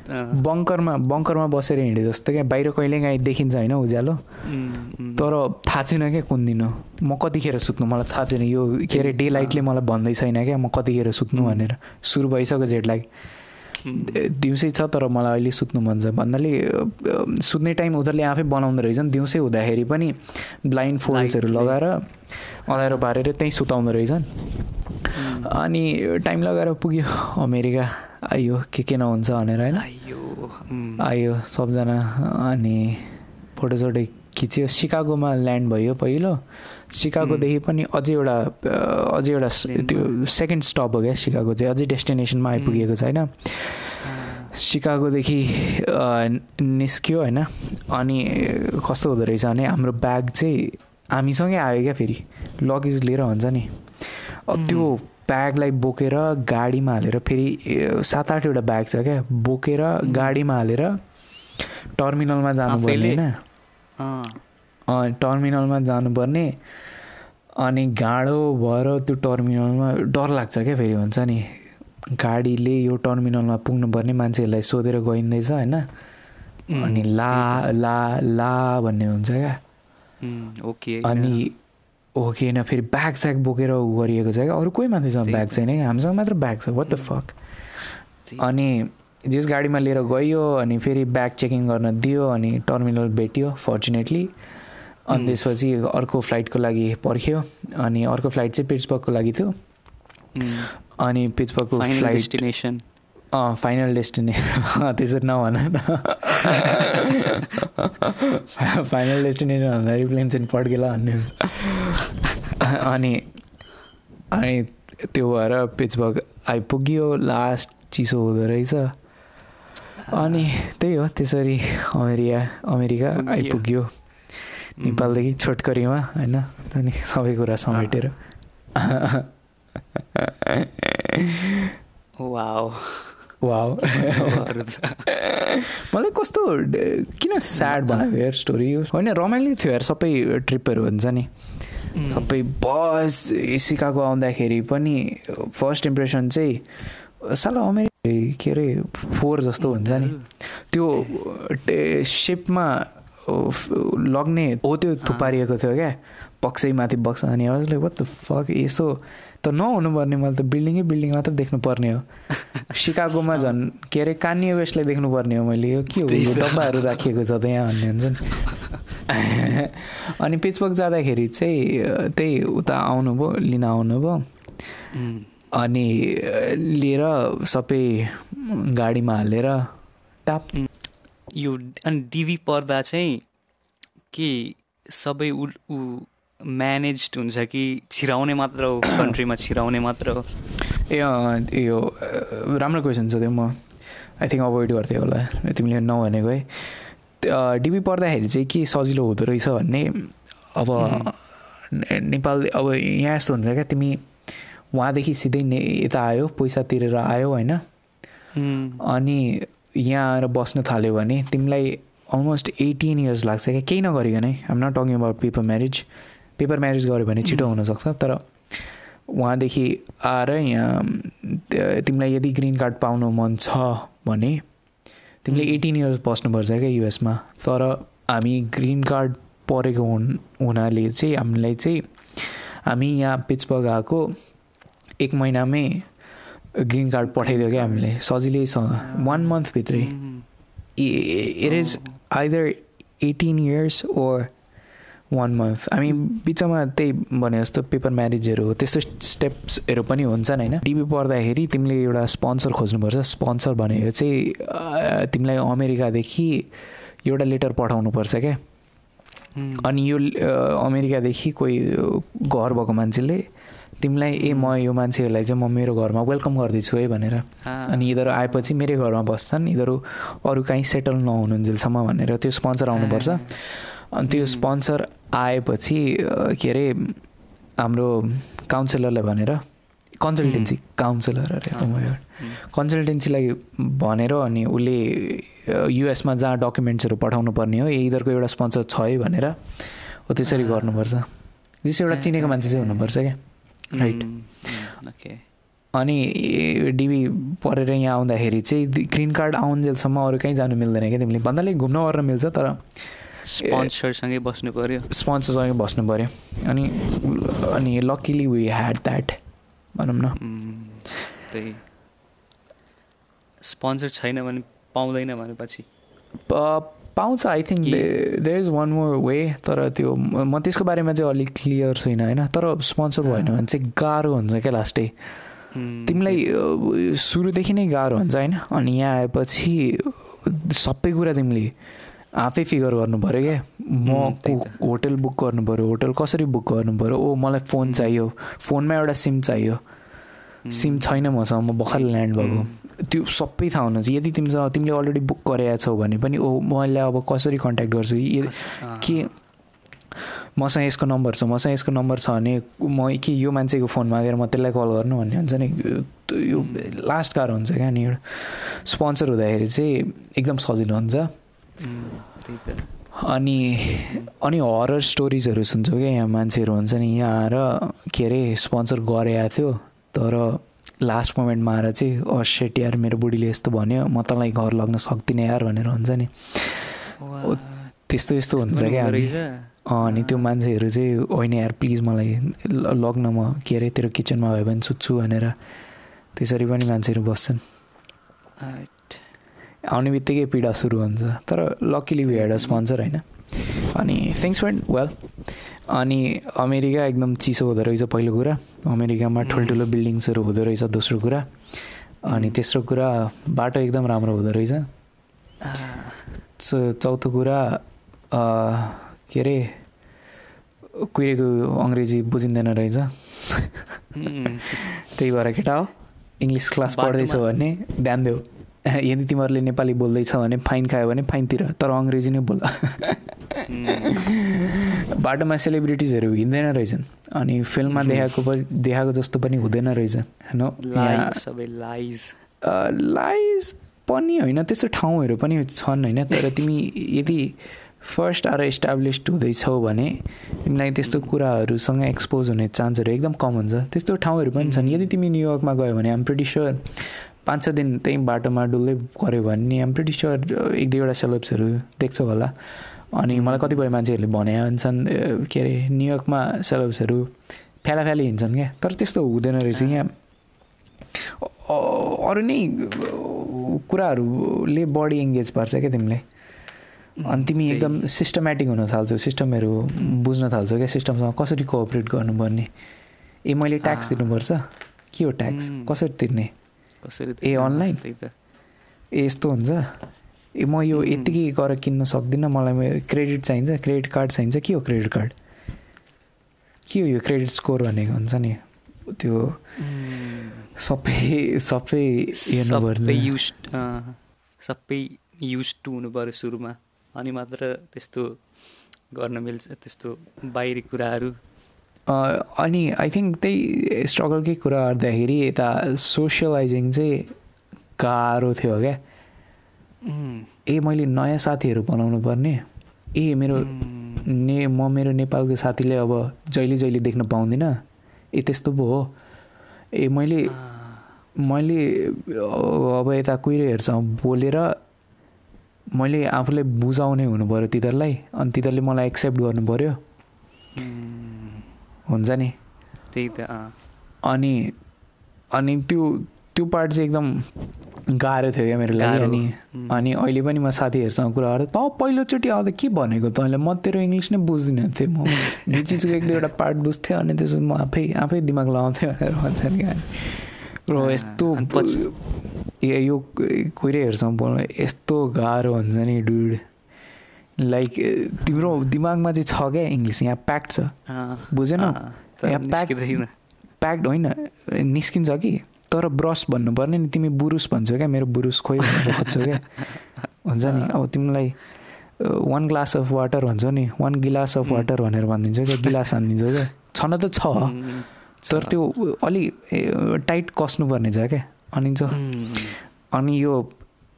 बङ्करमा बङ्करमा बसेर हिँडे जस्तो क्या। बाहिर कहिलेकाहीँ देखिन्छ होइन उज्यालो। तर थाहा छैन क्या कुन दिन हो। म कतिखेर सुत्नु? मलाई थाहा छैन। यो के अरे डे लाइटले मलाई भन्दै छैन क्या। म कतिखेर सुत्नु भनेर। सुरु भइसक्यो जेट लाइक दिउँसै छ तर मलाई अहिले सुत्नु मन छ। भन्नाले सुत्ने टाइम उनीहरूले आफै बनाउँदो रहेछन्। दिउँसै हुँदाखेरि पनि ब्लाइन्ड फोल्ड्सहरू. लगाएर अँध्यारो पारेर त्यहीँ सुताउँदो रहेछन्। अनि टाइम लगाएर पुग्यो। अमेरिका। आइयो के के नहुन्छ भनेर होइन। आयो सबजना। अनि फोटोसोटो खिच्यो। सिकागोमा ल्यान्ड भयो पहिलो। सिकागोदेखि पनि अझै एउटा अझै एउटा। त्यो सेकेन्ड स्टप हो क्या सिकागो चाहिँ। अझै डेस्टिनेसनमा आइपुगेको छैन अँ, सिकागोदेखि निस्क्यो होइन। अनि कस्तो हुँदो रहेछ भने हाम्रो ब्याग चाहिँ हामीसँगै आयो क्या फेरि। लगेज लिएर हुन्छ नि। त्यो ब्यागलाई बोकेर गाडीमा हालेर फेरि सात आठवटा ब्याग छ क्या बोकेर गाडीमा हालेर टर्मिनलमा जानुपर्ने आफैले? होइन। टर्मिनलमा जानुपर्ने अनि गाडो भएर त्यो टर्मिनलमा डर लाग्छ क्या फेरि हुन्छ नि। गाडीले यो टर्मिनलमा पुग्नुपर्ने मान्छेहरूलाई सोधेर गइँदैछ होइन। अनि ला ला ला भन्ने हुन्छ क्या। ओके अनि हो कि होइन फेरि ब्याग स्याग बोकेर गरिएको छ क्या? अरू कोही मान्छेसँग ब्याग। छैन हामीसँग मात्र ब्याग छ। वाट द फक अनि जस गाडीमा लिएर गयो अनि फेरि ब्याग चेकिङ गर्न दियो अनि टर्मिनल भेट्यो फर्चुनेटली अनि. त्यसपछि अर्को फ्लाइटको लागि पर्ख्यो। अनि अर्को फ्लाइट चाहिँ पिट्सबर्गको लागि थियो। अनि पिट्सबर्गको फ्लाइट डेस्टिनेसन अँ फाइनल डेस्टिने [LAUGHS] त्यसरी नभन फाइनल डेस्टिनेसन भन्दाखेरि प्लेन चाहिँ पड्केला भन्ने हुन्छ अनि अनि त्यो भएर पिट्सबर्ग आइपुग्यो लास्ट चिसो हुँदो रहेछ। अनि त्यही हो त्यसरी अमेरिका अमेरिका पुग्यो। आइपुग्यो। नेपालदेखि छोटकरीमा होइन? अनि सबै कुरा समेटेर। [LAUGHS] वाओ। [LAUGHS] मलाई कस्तो किन स्याड बनाएको यार स्टोरी होइन रमाइलो थियो यार सबै ट्रिपहरू हुन्छ नि। उम्, सबै बस सिकागो आउँदाखेरि पनि फर्स्ट इम्प्रेसन चाहिँ साला अमेरिका के अरे फोर जस्तो हुन्छ नि। त्यो टे- सिपमा लग्ने हो त्यो थुपारिएको थियो क्या। बक्सै माथि बक्स अनि आवाजले वाट द फक यसो त नहुनु पर्ने मैले त बिल्डिङै बिल्डिङ मात्र देख्नु पर्ने हो। [LAUGHS] सिकागोमा झन् के अरे कान्य वेस्टलाई देख्नु पर्ने हो मैले। यो के हो? यो डब्बाहरू राखिएको छ त यहाँ भन्ने हुन्छ नि। [LAUGHS] अनि पिचबर्ग जाँदाखेरि चाहिँ त्यही उता आउनुभयो लिन आउनुभयो। अनि लिएर सबै गाडीमा हालेर टाप। यो अनि डिभी पर्दा चाहिँ के सबै उ ऊ म्यानेज हुन्छ कि छिराउने मात्र हो कन्ट्रीमा छिराउने मात्र हो? ए यो राम्रो क्वेसन छ त्यो म। आई थिङ्क अभोइड गर्थेँ होला तिमीले नभनेको है। डिबी पर्दाखेरि चाहिँ के सजिलो हुँदो रहेछ भन्ने? अब नेपाल अब यहाँ यस्तो हुन्छ क्या तिमी वहाँदेखि सिधै ने यता आयो पैसा तिरेर आयो होइन? अनि यहाँ आएर बस्न थाल्यो भने तिमीलाई अलमोस्ट एटिन इयर्स लाग्छ क्या। केही नगरिकनै I'm not talking about paper marriage paper marriage गऱ्यो भने छिटो हुनसक्छ तर उहाँदेखि आएर यहाँ तिमीलाई यदि ग्रिन कार्ड पाउनु मन छ भने तिमीले एटिन इयर्स बस्नुपर्छ क्या युएसमा। तर हामी ग्रिन कार्ड परेको हुन हुनाले चाहिँ हामीलाई चाहिँ हामी यहाँ पिचबर्ग आएको एक महिनामै ग्रिन कार्ड पठाइदियो क्या हामीले सजिलैसँग। One मन्थभित्रै it is either eighteen years or one month हामी बिचमा त्यही भने जस्तो पेपर म्यारिजहरू हो त्यस्तो स्टेप्सहरू पनि हुन्छन् होइन? टिभी पढ्दाखेरि तिमीले एउटा स्पोन्सर खोज्नुपर्छ। स्पोन्सर भनेको चाहिँ तिमीलाई अमेरिकादेखि एउटा लेटर पठाउनुपर्छ क्या? अनि यो अमेरिकादेखि कोही घर भएको मान्छेले तिमीलाई ए म यो मान्छेहरूलाई चाहिँ म मेरो घरमा वेलकम गर्दैछु है भनेर। अनि यिनीहरू आएपछि मेरै घरमा बस्छन्। यिनीहरू अरू कहीँ सेटल नहुनुन्जेलसम्म भनेर त्यो स्पोन्सर आउनुपर्छ। अनि त्यो स्पोन्सर आएपछि के अरे हाम्रो काउन्सिलरलाई भनेर कन्सल्टेन्सी काउन्सिलर अरे oh. कन्सल्टेन्सीलाई भनेर अनि उसले युएसमा जहाँ डकुमेन्ट्सहरू पठाउनु पर्ने हो यिनीहरूको एउटा स्पोन्सर छ है भनेर हो त्यसरी गर्नुपर्छ। जस्तो एउटा चिनेको मान्छे चाहिँ हुनुपर्छ क्या? राइट अनि डिबी परेर यहाँ आउँदाखेरि चाहिँ ग्रिन कार्ड आउन्जेलसम्म अरू कहीँ जानु मिल्दैन क्या तिमीले? भन्नाले घुम्न ओर्न मिल्छ तर स्पोन्सरसँगै बस्नु पर्यो। स्पोन्सरसँग बस्नु पऱ्यो अनि अनि लकिली वी ह्याड द्याट भनौँ न। त्यही। स्पोन्सर छैन भने पाउँदैन भनेपछि। पाउँछ I think there is one more way तर त्यो म त्यसको बारेमा चाहिँ अलिक क्लियर छैन होइन? तर स्पोन्सर भएन भने चाहिँ गाह्रो हुन्छ क्या लास्टै तिमीलाई सुरुदेखि नै गाह्रो हुन्छ होइन? अनि यहाँ आएपछि सबै कुरा तिमीले आफै फिगर गर्नु पऱ्यो क्या म होटल बुक गर्नु पऱ्यो होटल कसरी बुक गर्नु पऱ्यो? ओ मलाई फोन चाहियो। फोनमा एउटा सिम चाहियो। सिम छैन मसँग म भर्खर ल्यान्ड भएको। त्यो सबै थाहा हुनु चाहिँ यदि तिमीसँग तिमीले अलरेडी बुक गरेका छौ भने पनि ओ मैले अब कसरी कन्ट्याक्ट गर्छु? के? मसँग यसको नम्बर छ मसँग यसको नम्बर छ भने म के यो मान्छेको फोन मागेर म त्यसलाई कल गर्नु भन्ने हुन्छ नि? यो लास्ट गाह्रो हुन्छ क्या नि एउटा। स्पोन्सर हुँदाखेरि चाहिँ एकदम सजिलो हुन्छ। अनि अनि हरर स्टोरिजहरू सुन्छौँ क्या यहाँ मान्छेहरू हुन्छ नि यहाँ आएर के अरे स्पोन्सर गरेको थियो। तर लास्ट मोमेन्टमा आएर चाहिँ अ सेट यार मेरो बुढीले यस्तो भन्यो। म तँलाई घर लग्न सक्दिनँ यार भनेर हुन्छ नि। त्यस्तो यस्तो हुन्छ क्या अनि त्यो मान्छेहरू चाहिँ होइन यार प्लिज मलाई लग्न म। के अरे तेरो किचनमा भयो भने सुत्छु भनेर। त्यसरी पनि मान्छेहरू बस्छन्. आउने बित्तिकै पीडा सुरु हुन्छ। तर luckily we had a sponsor होइन? अनि थिङ्स वेन्ट वेल अनि अमेरिका एकदम चिसो हुँदो रहेछ पहिलो कुरा। अमेरिकामा ठुल्ठुलो बिल्डिङ्सहरू हुँदो रहेछ दोस्रो कुरा। अनि तेस्रो कुरा बाटो एकदम राम्रो हुँदो रहेछ। चौथो कुरा के अरे कुहिरेको अङ्ग्रेजी बुझिँदैन रहेछ। त्यही भएर केटा हो इङ्ग्लिस क्लास पढ्दैछौ भने ध्यान देऊ। [LAUGHS] यदि तिमीहरूले नेपाली बोल्दैछौ भने फाइन खायो भने फाइनतिर तर अङ्ग्रेजी नै बोल। [LAUGHS] बाटोमा सेलिब्रिटिजहरू हिँड्दैन रहेछन्। अनि फिल्ममा देखाएको देखाएको जस्तो पनि हुँदैन रहेछ। होइन लाइज लाइज पनि होइन त्यस्तो ठाउँहरू पनि छन् होइन तर तिमी यदि फर्स्ट आएर इस्टाब्लिस्ड हुँदैछौ भने तिमीलाई त्यस्तो कुराहरूसँग एक्सपोज हुने चान्सहरू एकदम कम हुन्छ त्यस्तो ठाउँहरू पनि छन्। यदि तिमी न्युयोर्कमा गयो भने आम प्रिटी स्योर पाँच छ दिन त्यहीँ बाटोमा डुल्दै गऱ्यो भने आम प्रिटी स्योर एक दुईवटा सेलेब्सहरू देख्छौ होला। अनि मलाई कतिपय मान्छेहरूले भने हुन्छन् के अरे न्युयोर्कमा सेलेब्सहरू फ्याला फ्याली हिँड्छन् क्या। तर त्यस्तो हुँदैन रहेछ यहाँ। अरू नै कुराहरूले बढी इङ्गेज पार्छ क्या तिमीलाई अनि तिमी। एकदम सिस्टमेटिक हुन थाल्छौ सिस्टमहरू बुझ्न थाल्छौ क्या सिस्टमसँग। कसरी कोअपरेट गर्नुपर्ने? ए मैले ट्याक्स आ। दिनुपर्छ? के हो ट्याक्स. कसरी तिर्ने? कसरी ए, online? त्यही त ए यस्तो हुन्छ। ए म यो. यत्तिकै गरेर किन्न सक्दिनँ। मलाई मेरो क्रेडिट चाहिन्छ। क्रेडिट कार्ड चाहिन्छ। के हो क्रेडिट कार्ड? के हो यो क्रेडिट स्कोर भनेको हुन्छ नि? त्यो सबै सबै युज सबै युज टु हुनु पऱ्यो सुरुमा। अनि मात्र त्यस्तो गर्न मिल्छ त्यस्तो बाहिरी कुराहरू। अनि आई थिङ्क त्यही स्ट्रगलकै कुरा गर्दाखेरि यता सोसियलाइजिङ चाहिँ गाह्रो थियो क्या। ए मैले नयाँ साथीहरू बनाउनु पर्ने। ए मेरो ने म मेरो नेपालको साथीले अब जहिले जहिले देख्न पाउँदिनँ। ए त्यस्तो पो हो। ए मैले मैले अब यता कुहिरेहरूसँग बोलेर मैले आफूले बुझाउने हुनु पऱ्यो तिनीहरूलाई। अनि तिनीहरूले मलाई एक्सेप्ट गर्नु पऱ्यो हुन्छ नि? त्यही त अनि अनि त्यो त्यो पार्ट चाहिँ एकदम गाह्रो थियो क्या मेरो लागि। अनि अनि अहिले पनि म साथीहरूसँग कुरा गरेँ त पहिलोचोटि आउँदा के भनेको तैँले म तेरो इङ्ग्लिस नै बुझ्दिनँ थिएँ म। यो चिजको एक दुईवटा पार्ट बुझ्थेँ अनि त्यसो म आफै आफै दिमाग लगाउँथेँ भनेर भन्छ नि क्या र यस्तो अनि यो कोइरेहरूसँग बोल्नु यस्तो गाह्रो हुन्छ नि डुड। लाइक तिम्रो दिमागमा चाहिँ छ क्या इङ्ग्लिस यहाँ प्याक्ड छ। बुझेनौ? यहाँ प्याक- निस्किँदैन। प्याक्ड होइन। निस्किन्छ कि? तर ब्रस भन्नुपर्ने नि तिमी बुरुस भन्छौ क्या मेरो बुरुस खोइ भनेर खोज्छौ क्या। [LAUGHS] हुन्छ नि? अब तिमीलाई वान ग्लास अफ वाटर भन्छौ नि वान गिलास अफ. वाटर भनेर भनिदिन्छौ क्या गिलास हानिदिन्छौ क्या। छन त छ। तर। त्यो अलि टाइट कसनुपर्ने छ क्या। अनि अनि यो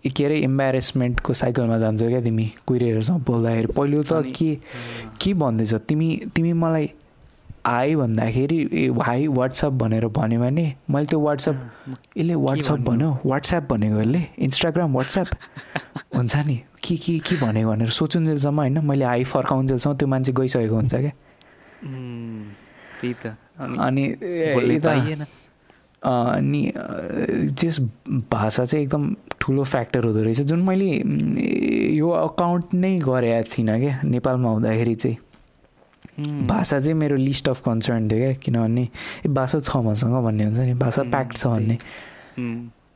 के अरे इम्बारेसमेन्टको साइकलमा जान्छौ क्या तिमी कुहिरेहरूसँग बोल्दाखेरि। पहिलो त के के भन्दैछ? तिमी तिमी मलाई हाई भन्दाखेरि ए हाई वाट्सएप भनेर भन्यो भने मैले त्यो वाट्सएप [LAUGHS] यसले वाट्सएप? भन्यो? वाट्सएप भनेको यसले? इन्स्टाग्राम वाट्सएप [LAUGHS] हुन्छ नि? के के के भनेको भनेर सोचुन्जेलसम्म होइन मैले हाई फर्काउन्जेलसम्म त्यो मान्छे गइसकेको हुन्छ क्या। त्यही त। अनि? अनि त्यस भाषा चाहिँ एकदम ठुलो फ्याक्टर हुँदो रहेछ जुन मैले यो अकाउन्ट नै गरेको थिइनँ क्या नेपालमा हुँदाखेरि चाहिँ। भाषा चाहिँ मेरो लिस्ट अफ कन्सर्न थियो क्या किनभने ए भाषा छ मसँग भन्ने हुन्छ नि भाषा प्याक्ड छ भन्ने।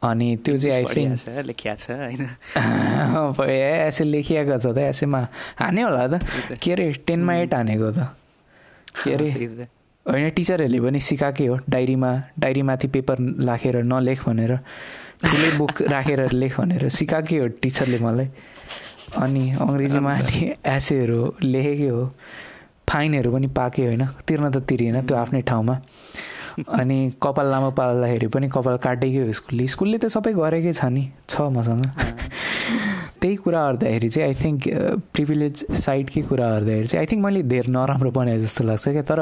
अनि त्यो चाहिँ आई थिङ्क छ, लेखिया छ होइन? [LAUGHS] ए ऐसे लेखिएको छ त ऐसेमा हाने होला त। के अरे टेनमा एट हानेको त। के अरे। [LAUGHS] होइन टिचरहरूले पनि सिकाएकै हो। डायरीमा डायरीमाथि पेपर राखेर नलेख भनेर ठुलै बुक [LAUGHS] राखेर लेख भनेर सिकाएकै हो टिचरले मलाई। अनि अङ्ग्रेजीमा एसेहरू लेखेकै हो। फाइनहरू पनि पाएकै होइन तिर्न त तिरिएन त्यो आफ्नै ठाउँमा। अनि कपाल लामो पाल्दाखेरि पनि कपाल काटेकै हो स्कुलले। स्कुलले त सबै गरेकै छ नि छ मसँग। त्यही कुरा गर्दाखेरि चाहिँ आई थिङ्क प्रिभिलेज साइडकै कुरा गर्दाखेरि चाहिँ आई थिङ्क मैले धेर नराम्रो बनाएँ जस्तो लाग्छ क्या। तर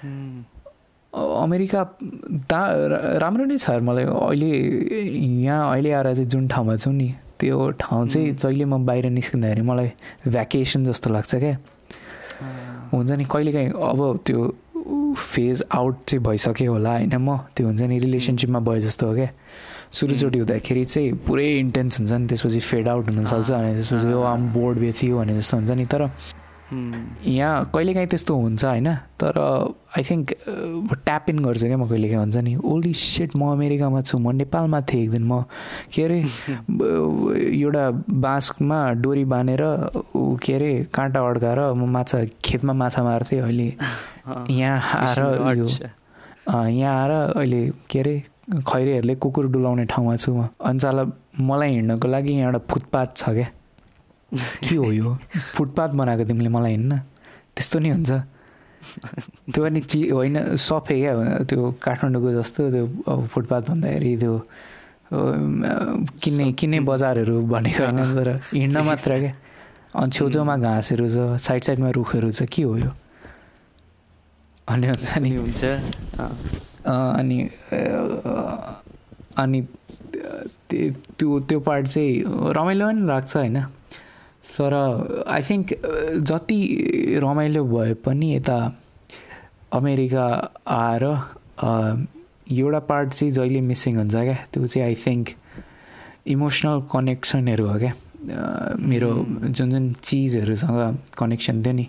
अमेरिका दा राम्रो नै छ मलाई अहिले यहाँ अहिले आएर चाहिँ जुन ठाउँमा छु नि त्यो ठाउँ चाहिँ जहिले म बाहिर निस्किँदाखेरि मलाई भ्याकेसन जस्तो लाग्छ क्या। हुन्छ नि कहिलेकाहीँ अब त्यो फेज आउट चाहिँ भइसक्यो होला होइन म? त्यो हुन्छ नि रिलेसनसिपमा भयो जस्तो हो क्या। सुरुचोटि हुँदाखेरि चाहिँ पुरै इन्टेन्स हुन्छ नि त्यसपछि फेड आउट हुनसक्छ अनि त्यसपछि आम बोर्ड बेथियो भने जस्तो हुन्छ नि तर यहाँ कहिलेकाहीँ त्यस्तो हुन्छ होइन तर आई थिङ्क ट्याप इन गर्छु क्या म कहिलेकाहीँ हुन्छ नि ओल्डी सेट म अमेरिकामा छु म नेपालमा थिएँ एक दिन म के अरे [LAUGHS] एउटा बाँसमा डोरी बाँधेर के अरे काँटा अड्काएर म माछा खेतमा माछा मार्थेँ अहिले [LAUGHS] यहाँ आएर यो यहाँ आएर अहिले के अरे खैरेहरूले कुकुर डुलाउने ठाउँमा छु म अन्चाला मलाई हिँड्नको लागि यहाँ एउटा फुटपाथ छ क्या। के हो यो? फुटपाथ बनाएको तिमीले मलाई हिँड्न त्यस्तो नि हुन्छ। त्यो पनि चि होइन सफे क्या। त्यो काठमाडौँको जस्तो त्यो अब फुटपाथ भन्दाखेरि त्यो किन्ने किन्ने बजारहरू भनेको होइन तर हिँड्न [LAUGHS] मात्र क्या। अनि छेउछेउमा घाँसहरू छ साइड साइडमा रुखहरू छ के हो यो? अनि हुन्छ नि। हुन्छ। अनि अनि त्यो त्यो पार्ट चाहिँ रमाइलो पनि लाग्छ होइन। तर आई थिङ्क जति रमाइलो भए पनि यता अमेरिका आएर एउटा पार्ट चाहिँ जहिले मिसिङ हुन्छ क्या? त्यो चाहिँ आई थिङ्क इमोसनल कनेक्सनहरू हो क्या? मेरो जुन जुन चिजहरूसँग कनेक्सन थियो नि।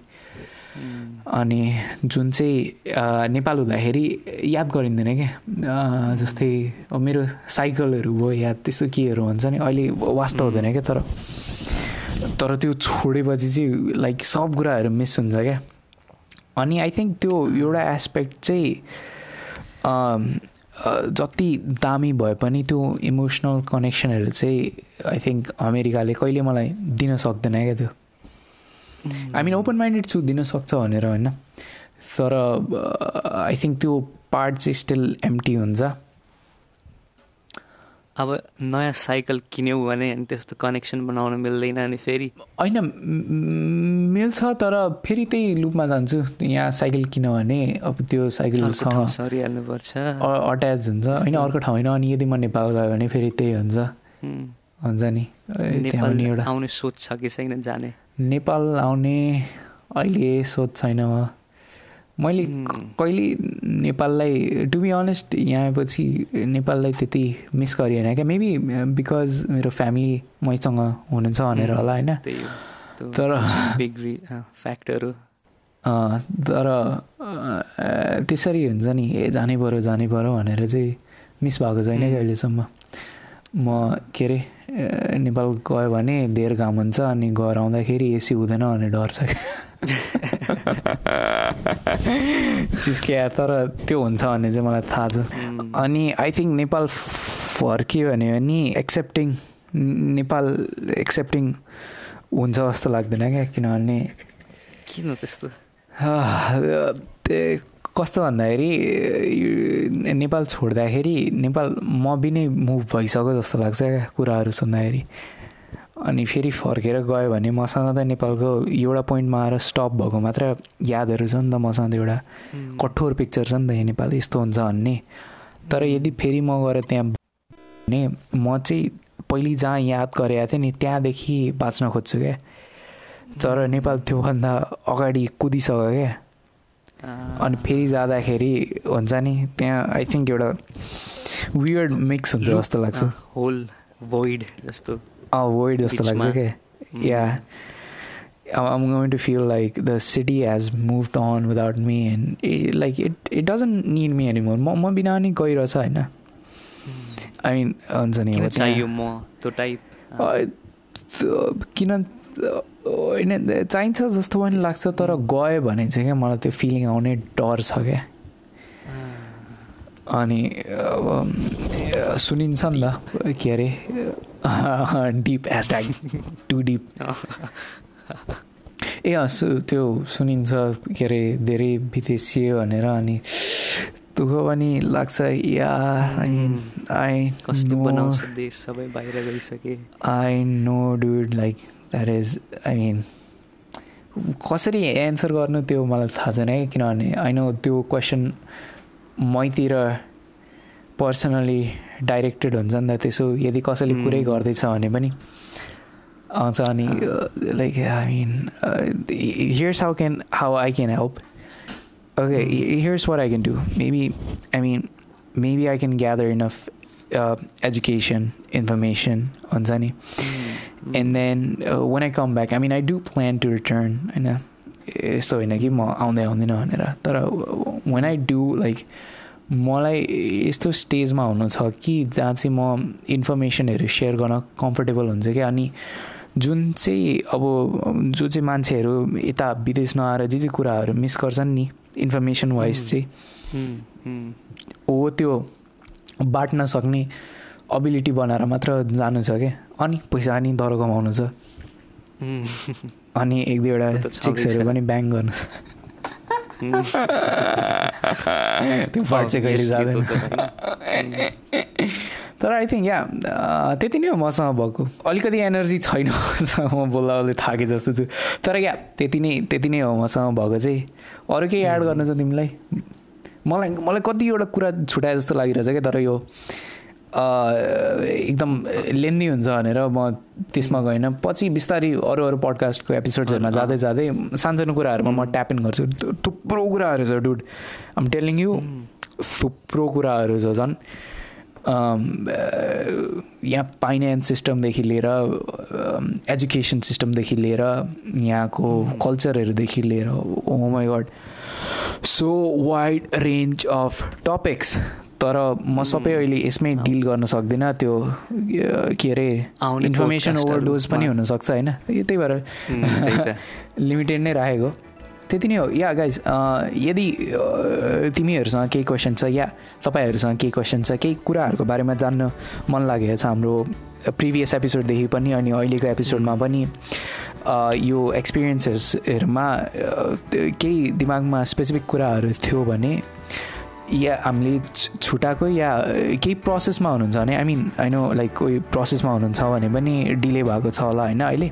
अनि जुन चाहिँ नेपाल हुँदाखेरि याद गरिँदैन क्या? जस्तै मेरो साइकलहरू भयो याद त्यस्तो केहरू हुन्छ नि अहिले वास्तव हुँदैन क्या तर। तर त्यो छोडेपछि चाहिँ लाइक सब कुराहरू मिस हुन्छ क्या। अनि आई थिङ्क त्यो एउटा एस्पेक्ट चाहिँ जति दामी भए पनि त्यो इमोसनल कनेक्सनहरू चाहिँ आई थिङ्क अमेरिकाले कहिले मलाई दिन सक्दैन क्या त्यो। आई मिन ओपन माइन्डेड छु दिन सक्छ भनेर होइन। तर आई थिङ्क त्यो पार्ट चाहिँ स्टिल एम्टी हुन्छ। अब नयाँ साइकल किन्यौ भने त्यस्तो कनेक्सन बनाउन मिल्दैन अनि फेरि। होइन मिल्छ तर फेरि त्यही लुपमा जान्छु। यहाँ साइकल किन भने अब त्यो साइकलसँग सरिहाल्नुपर्छ। अट्याच हुन्छ। होइन अर्को ठाउँ होइन अनि यदि म नेपाल गयो भने फेरि त्यही हुन्छ। हुन्छ नि। एउटा आउने सोच छ कि छैन जाने? नेपाल आउने अहिले सोच छैन मैले कहिले नेपाललाई टु बी अनेस्ट यहाँ आएपछि नेपाललाई त्यति मिस गरिएन क्या। मेबी बिकज मेरो फ्यामिली मैसँग हुनुहुन्छ भनेर होला होइन? तर फ्याक्टहरू तर त्यसरी हुन्छ नि ए जानै पऱ्यो जानै पऱ्यो भनेर चाहिँ मिस भएको छैन कि अहिलेसम्म। म के अरे नेपाल गयो भने धेर घाम हुन्छ अनि घर आउँदाखेरि एसी हुँदैन भन्ने डर छ क्या। [LAUGHS] चिस्किया तर त्यो हुन्छ भन्ने चाहिँ मलाई थाहा छ। अनि आई थिङ्क नेपाल फर्क्यो भने पनि एक्सेप्टिङ नेपाल एक्सेप्टिङ हुन्छ जस्तो लाग्दैन क्या किनभने किन त्यस्तो? [SIGHS] कस्तो भन्दाखेरि नेपाल छोड्दाखेरि नेपाल म नै मुभ भइसक्यो जस्तो लाग्छ क्या कुराहरू सुन्दाखेरि। अनि फेरि फर्केर गयो भने मसँग त नेपालको एउटा पोइन्टमा आएर स्टप भएको मात्र यादहरू छ नि त मसँग त एउटा कठोर पिक्चर छ नि त यहाँ नेपाल यस्तो हुन्छ भन्ने। तर यदि फेरि म गएर त्यहाँ भने म चाहिँ पहिले जहाँ याद गरेको थिएँ नि त्यहाँदेखि बाँच्न खोज्छु क्या। तर नेपाल त्योभन्दा अगाडि कुदिसक्यो क्या। अनि फेरि जाँदाखेरि हुन्छ नि त्यहाँ आई थिङ्क एउटा वियर्ड मिक्स हुन्छ जस्तो लाग्छ। होल void जस्तो। Void जस्तो लाग्छ क्या yeah I'm going to feel like the city has moved on without me and it, like it it doesn't need me anymore. म म बिना नि गइरहेछ होइन आई मिन हुन्छ नि चाहियो म त्यो टाइप किन होइन चाहिन्छ जस्तो पनि लाग्छ तर गयो भने चाहिँ क्या मलाई त्यो फिलिङ आउने डर छ क्या अनि अब सुनिन्छ नि त के अरे डिप ह्यासट्याग टु डिप ए सु त्यो सुनिन्छ के अरे धेरै विदेशी भनेर अनि दुःख पनि लाग्छ या आई कस्तो बनाउँछ देश सबै बाहिर गइसके। I know dude like that is I mean कसरी एन्सर गर्नु त्यो मलाई थाहा छैन है किनभने आई नो त्यो क्वेसन मैतिर पर्सनली डाइरेक्टेड हुन्छ नि त त्यसो यदि कसैले. कुरै गर्दैछ भने पनि आउँछ अनि like I mean here's how can how I can help okay here's what I can do maybe I mean maybe I can gather enough education information हुन्छ नि. And then when I come back I mean I do plan to return होइन? यस्तो होइन कि म आउँदै आउँदिनँ भनेर। तर वान आई डु लाइक मलाई यस्तो स्टेजमा हुनु छ कि जहाँ चाहिँ म इन्फर्मेसनहरू सेयर गर्न कम्फर्टेबल हुन्छ क्या अनि जुन चाहिँ अब जो चाहिँ मान्छेहरू यता विदेश नआएर जे जे कुराहरू मिस गर्छन् नि इन्फर्मेसन वाइज. चाहिँ. हो त्यो बाँट्न सक्ने अबिलिटी बनाएर मात्र जानु छ क्या अनि पैसा अनि दर कमाउनु छ. अनि एक दुईवटा। चिक्सहरू पनि ब्याङ गर्नु छ. त्यो पार्ट चाहिँ कहिले जाँदैन। तर आई थिङ्क या त्यति नै हो मसँग भएको। अलिकति एनर्जी छैन म बोल्दा बोल्दै थाकेँ जस्तो छु। तर या त्यति नै त्यति नै हो मसँग भएको चाहिँ। अरू केही एड गर्नु छ तिमीलाई? मलाई मलाई कतिवटा कुरा छुट्याए जस्तो लागिरहेछ क्या तर यो एकदम लेन्दी हुन्छ भनेर म त्यसमा गएन पछि बिस्तारै अरू अरू पडकास्टको एपिसोड्सहरूमा जाँदै जाँदै सानसानो कुराहरूमा म ट्याप इन गर्छु। थुप्रो कुराहरू छ डुड आम टेलिङ यु थुप्रो कुराहरू छ झन्। यहाँ फाइनेन्स सिस्टमदेखि लिएर एजुकेसन सिस्टमदेखि लिएर यहाँको कल्चरहरूदेखि लिएर ओ my god so wide range of topics तर म सबै अहिले यसमै डिल गर्न सक्दिनँ। त्यो के अरे इन्फर्मेसन ओभरडोज पनि। हुनसक्छ होइन? यही त्यही भएर लिमिटेड [LAUGHS] नै राखेको। त्यति नै हो। या गाइज यदि तिमीहरूसँग केही क्वेसन छ या तपाईँहरूसँग केही क्वेसन छ केही कुराहरूको बारेमा जान्न मन लागेको छ हाम्रो प्रिभियस एपिसोडदेखि पनि अनि अहिलेको एपिसोडमा पनि यो एक्सपिरियन्सेसहरूमा केही दिमागमा स्पेसिफिक कुराहरू थियो भने या हामीले छुट्याएको या केही प्रोसेसमा हुनुहुन्छ भने I mean I know like कोही प्रोसेसमा हुनुहुन्छ भने पनि डिले भएको छ होला होइन अहिले?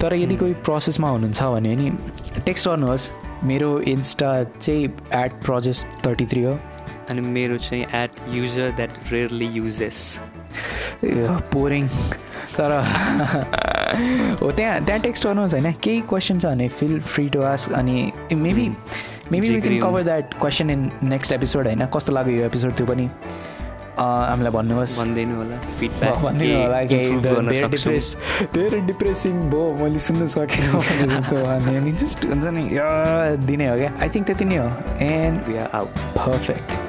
तर यदि कोही प्रोसेसमा हुनुहुन्छ भने नि टेक्स्ट गर्नुहोस्। मेरो इन्स्टा चाहिँ एट प्रोजेस्ट थर्टी थ्री हो। अनि मेरो चाहिँ at user that rarely uses boring तर [LAUGHS] हो त्यहाँ त्यहाँ टेक्स्ट गर्नुहोस् होइन? केही क्वेसन छ भने फिल फ्री टु आस्क अनि maybe maybe we can cover that question in next episode होइन कस्तो लाग्यो यो एपिसोड त्यो पनि हामीलाई भन्नुहोस् भनिदिनु होला फिडब्याक भनिदिनु होला सक्छौँ डिप्रेस धेरै डिप्रेसिङ भयो मैले सुन्नु सकेन भने जस्ट हुन्छ नि दिने हो क्या आई थिङ्क त्यति नै हो and We are out. Perfect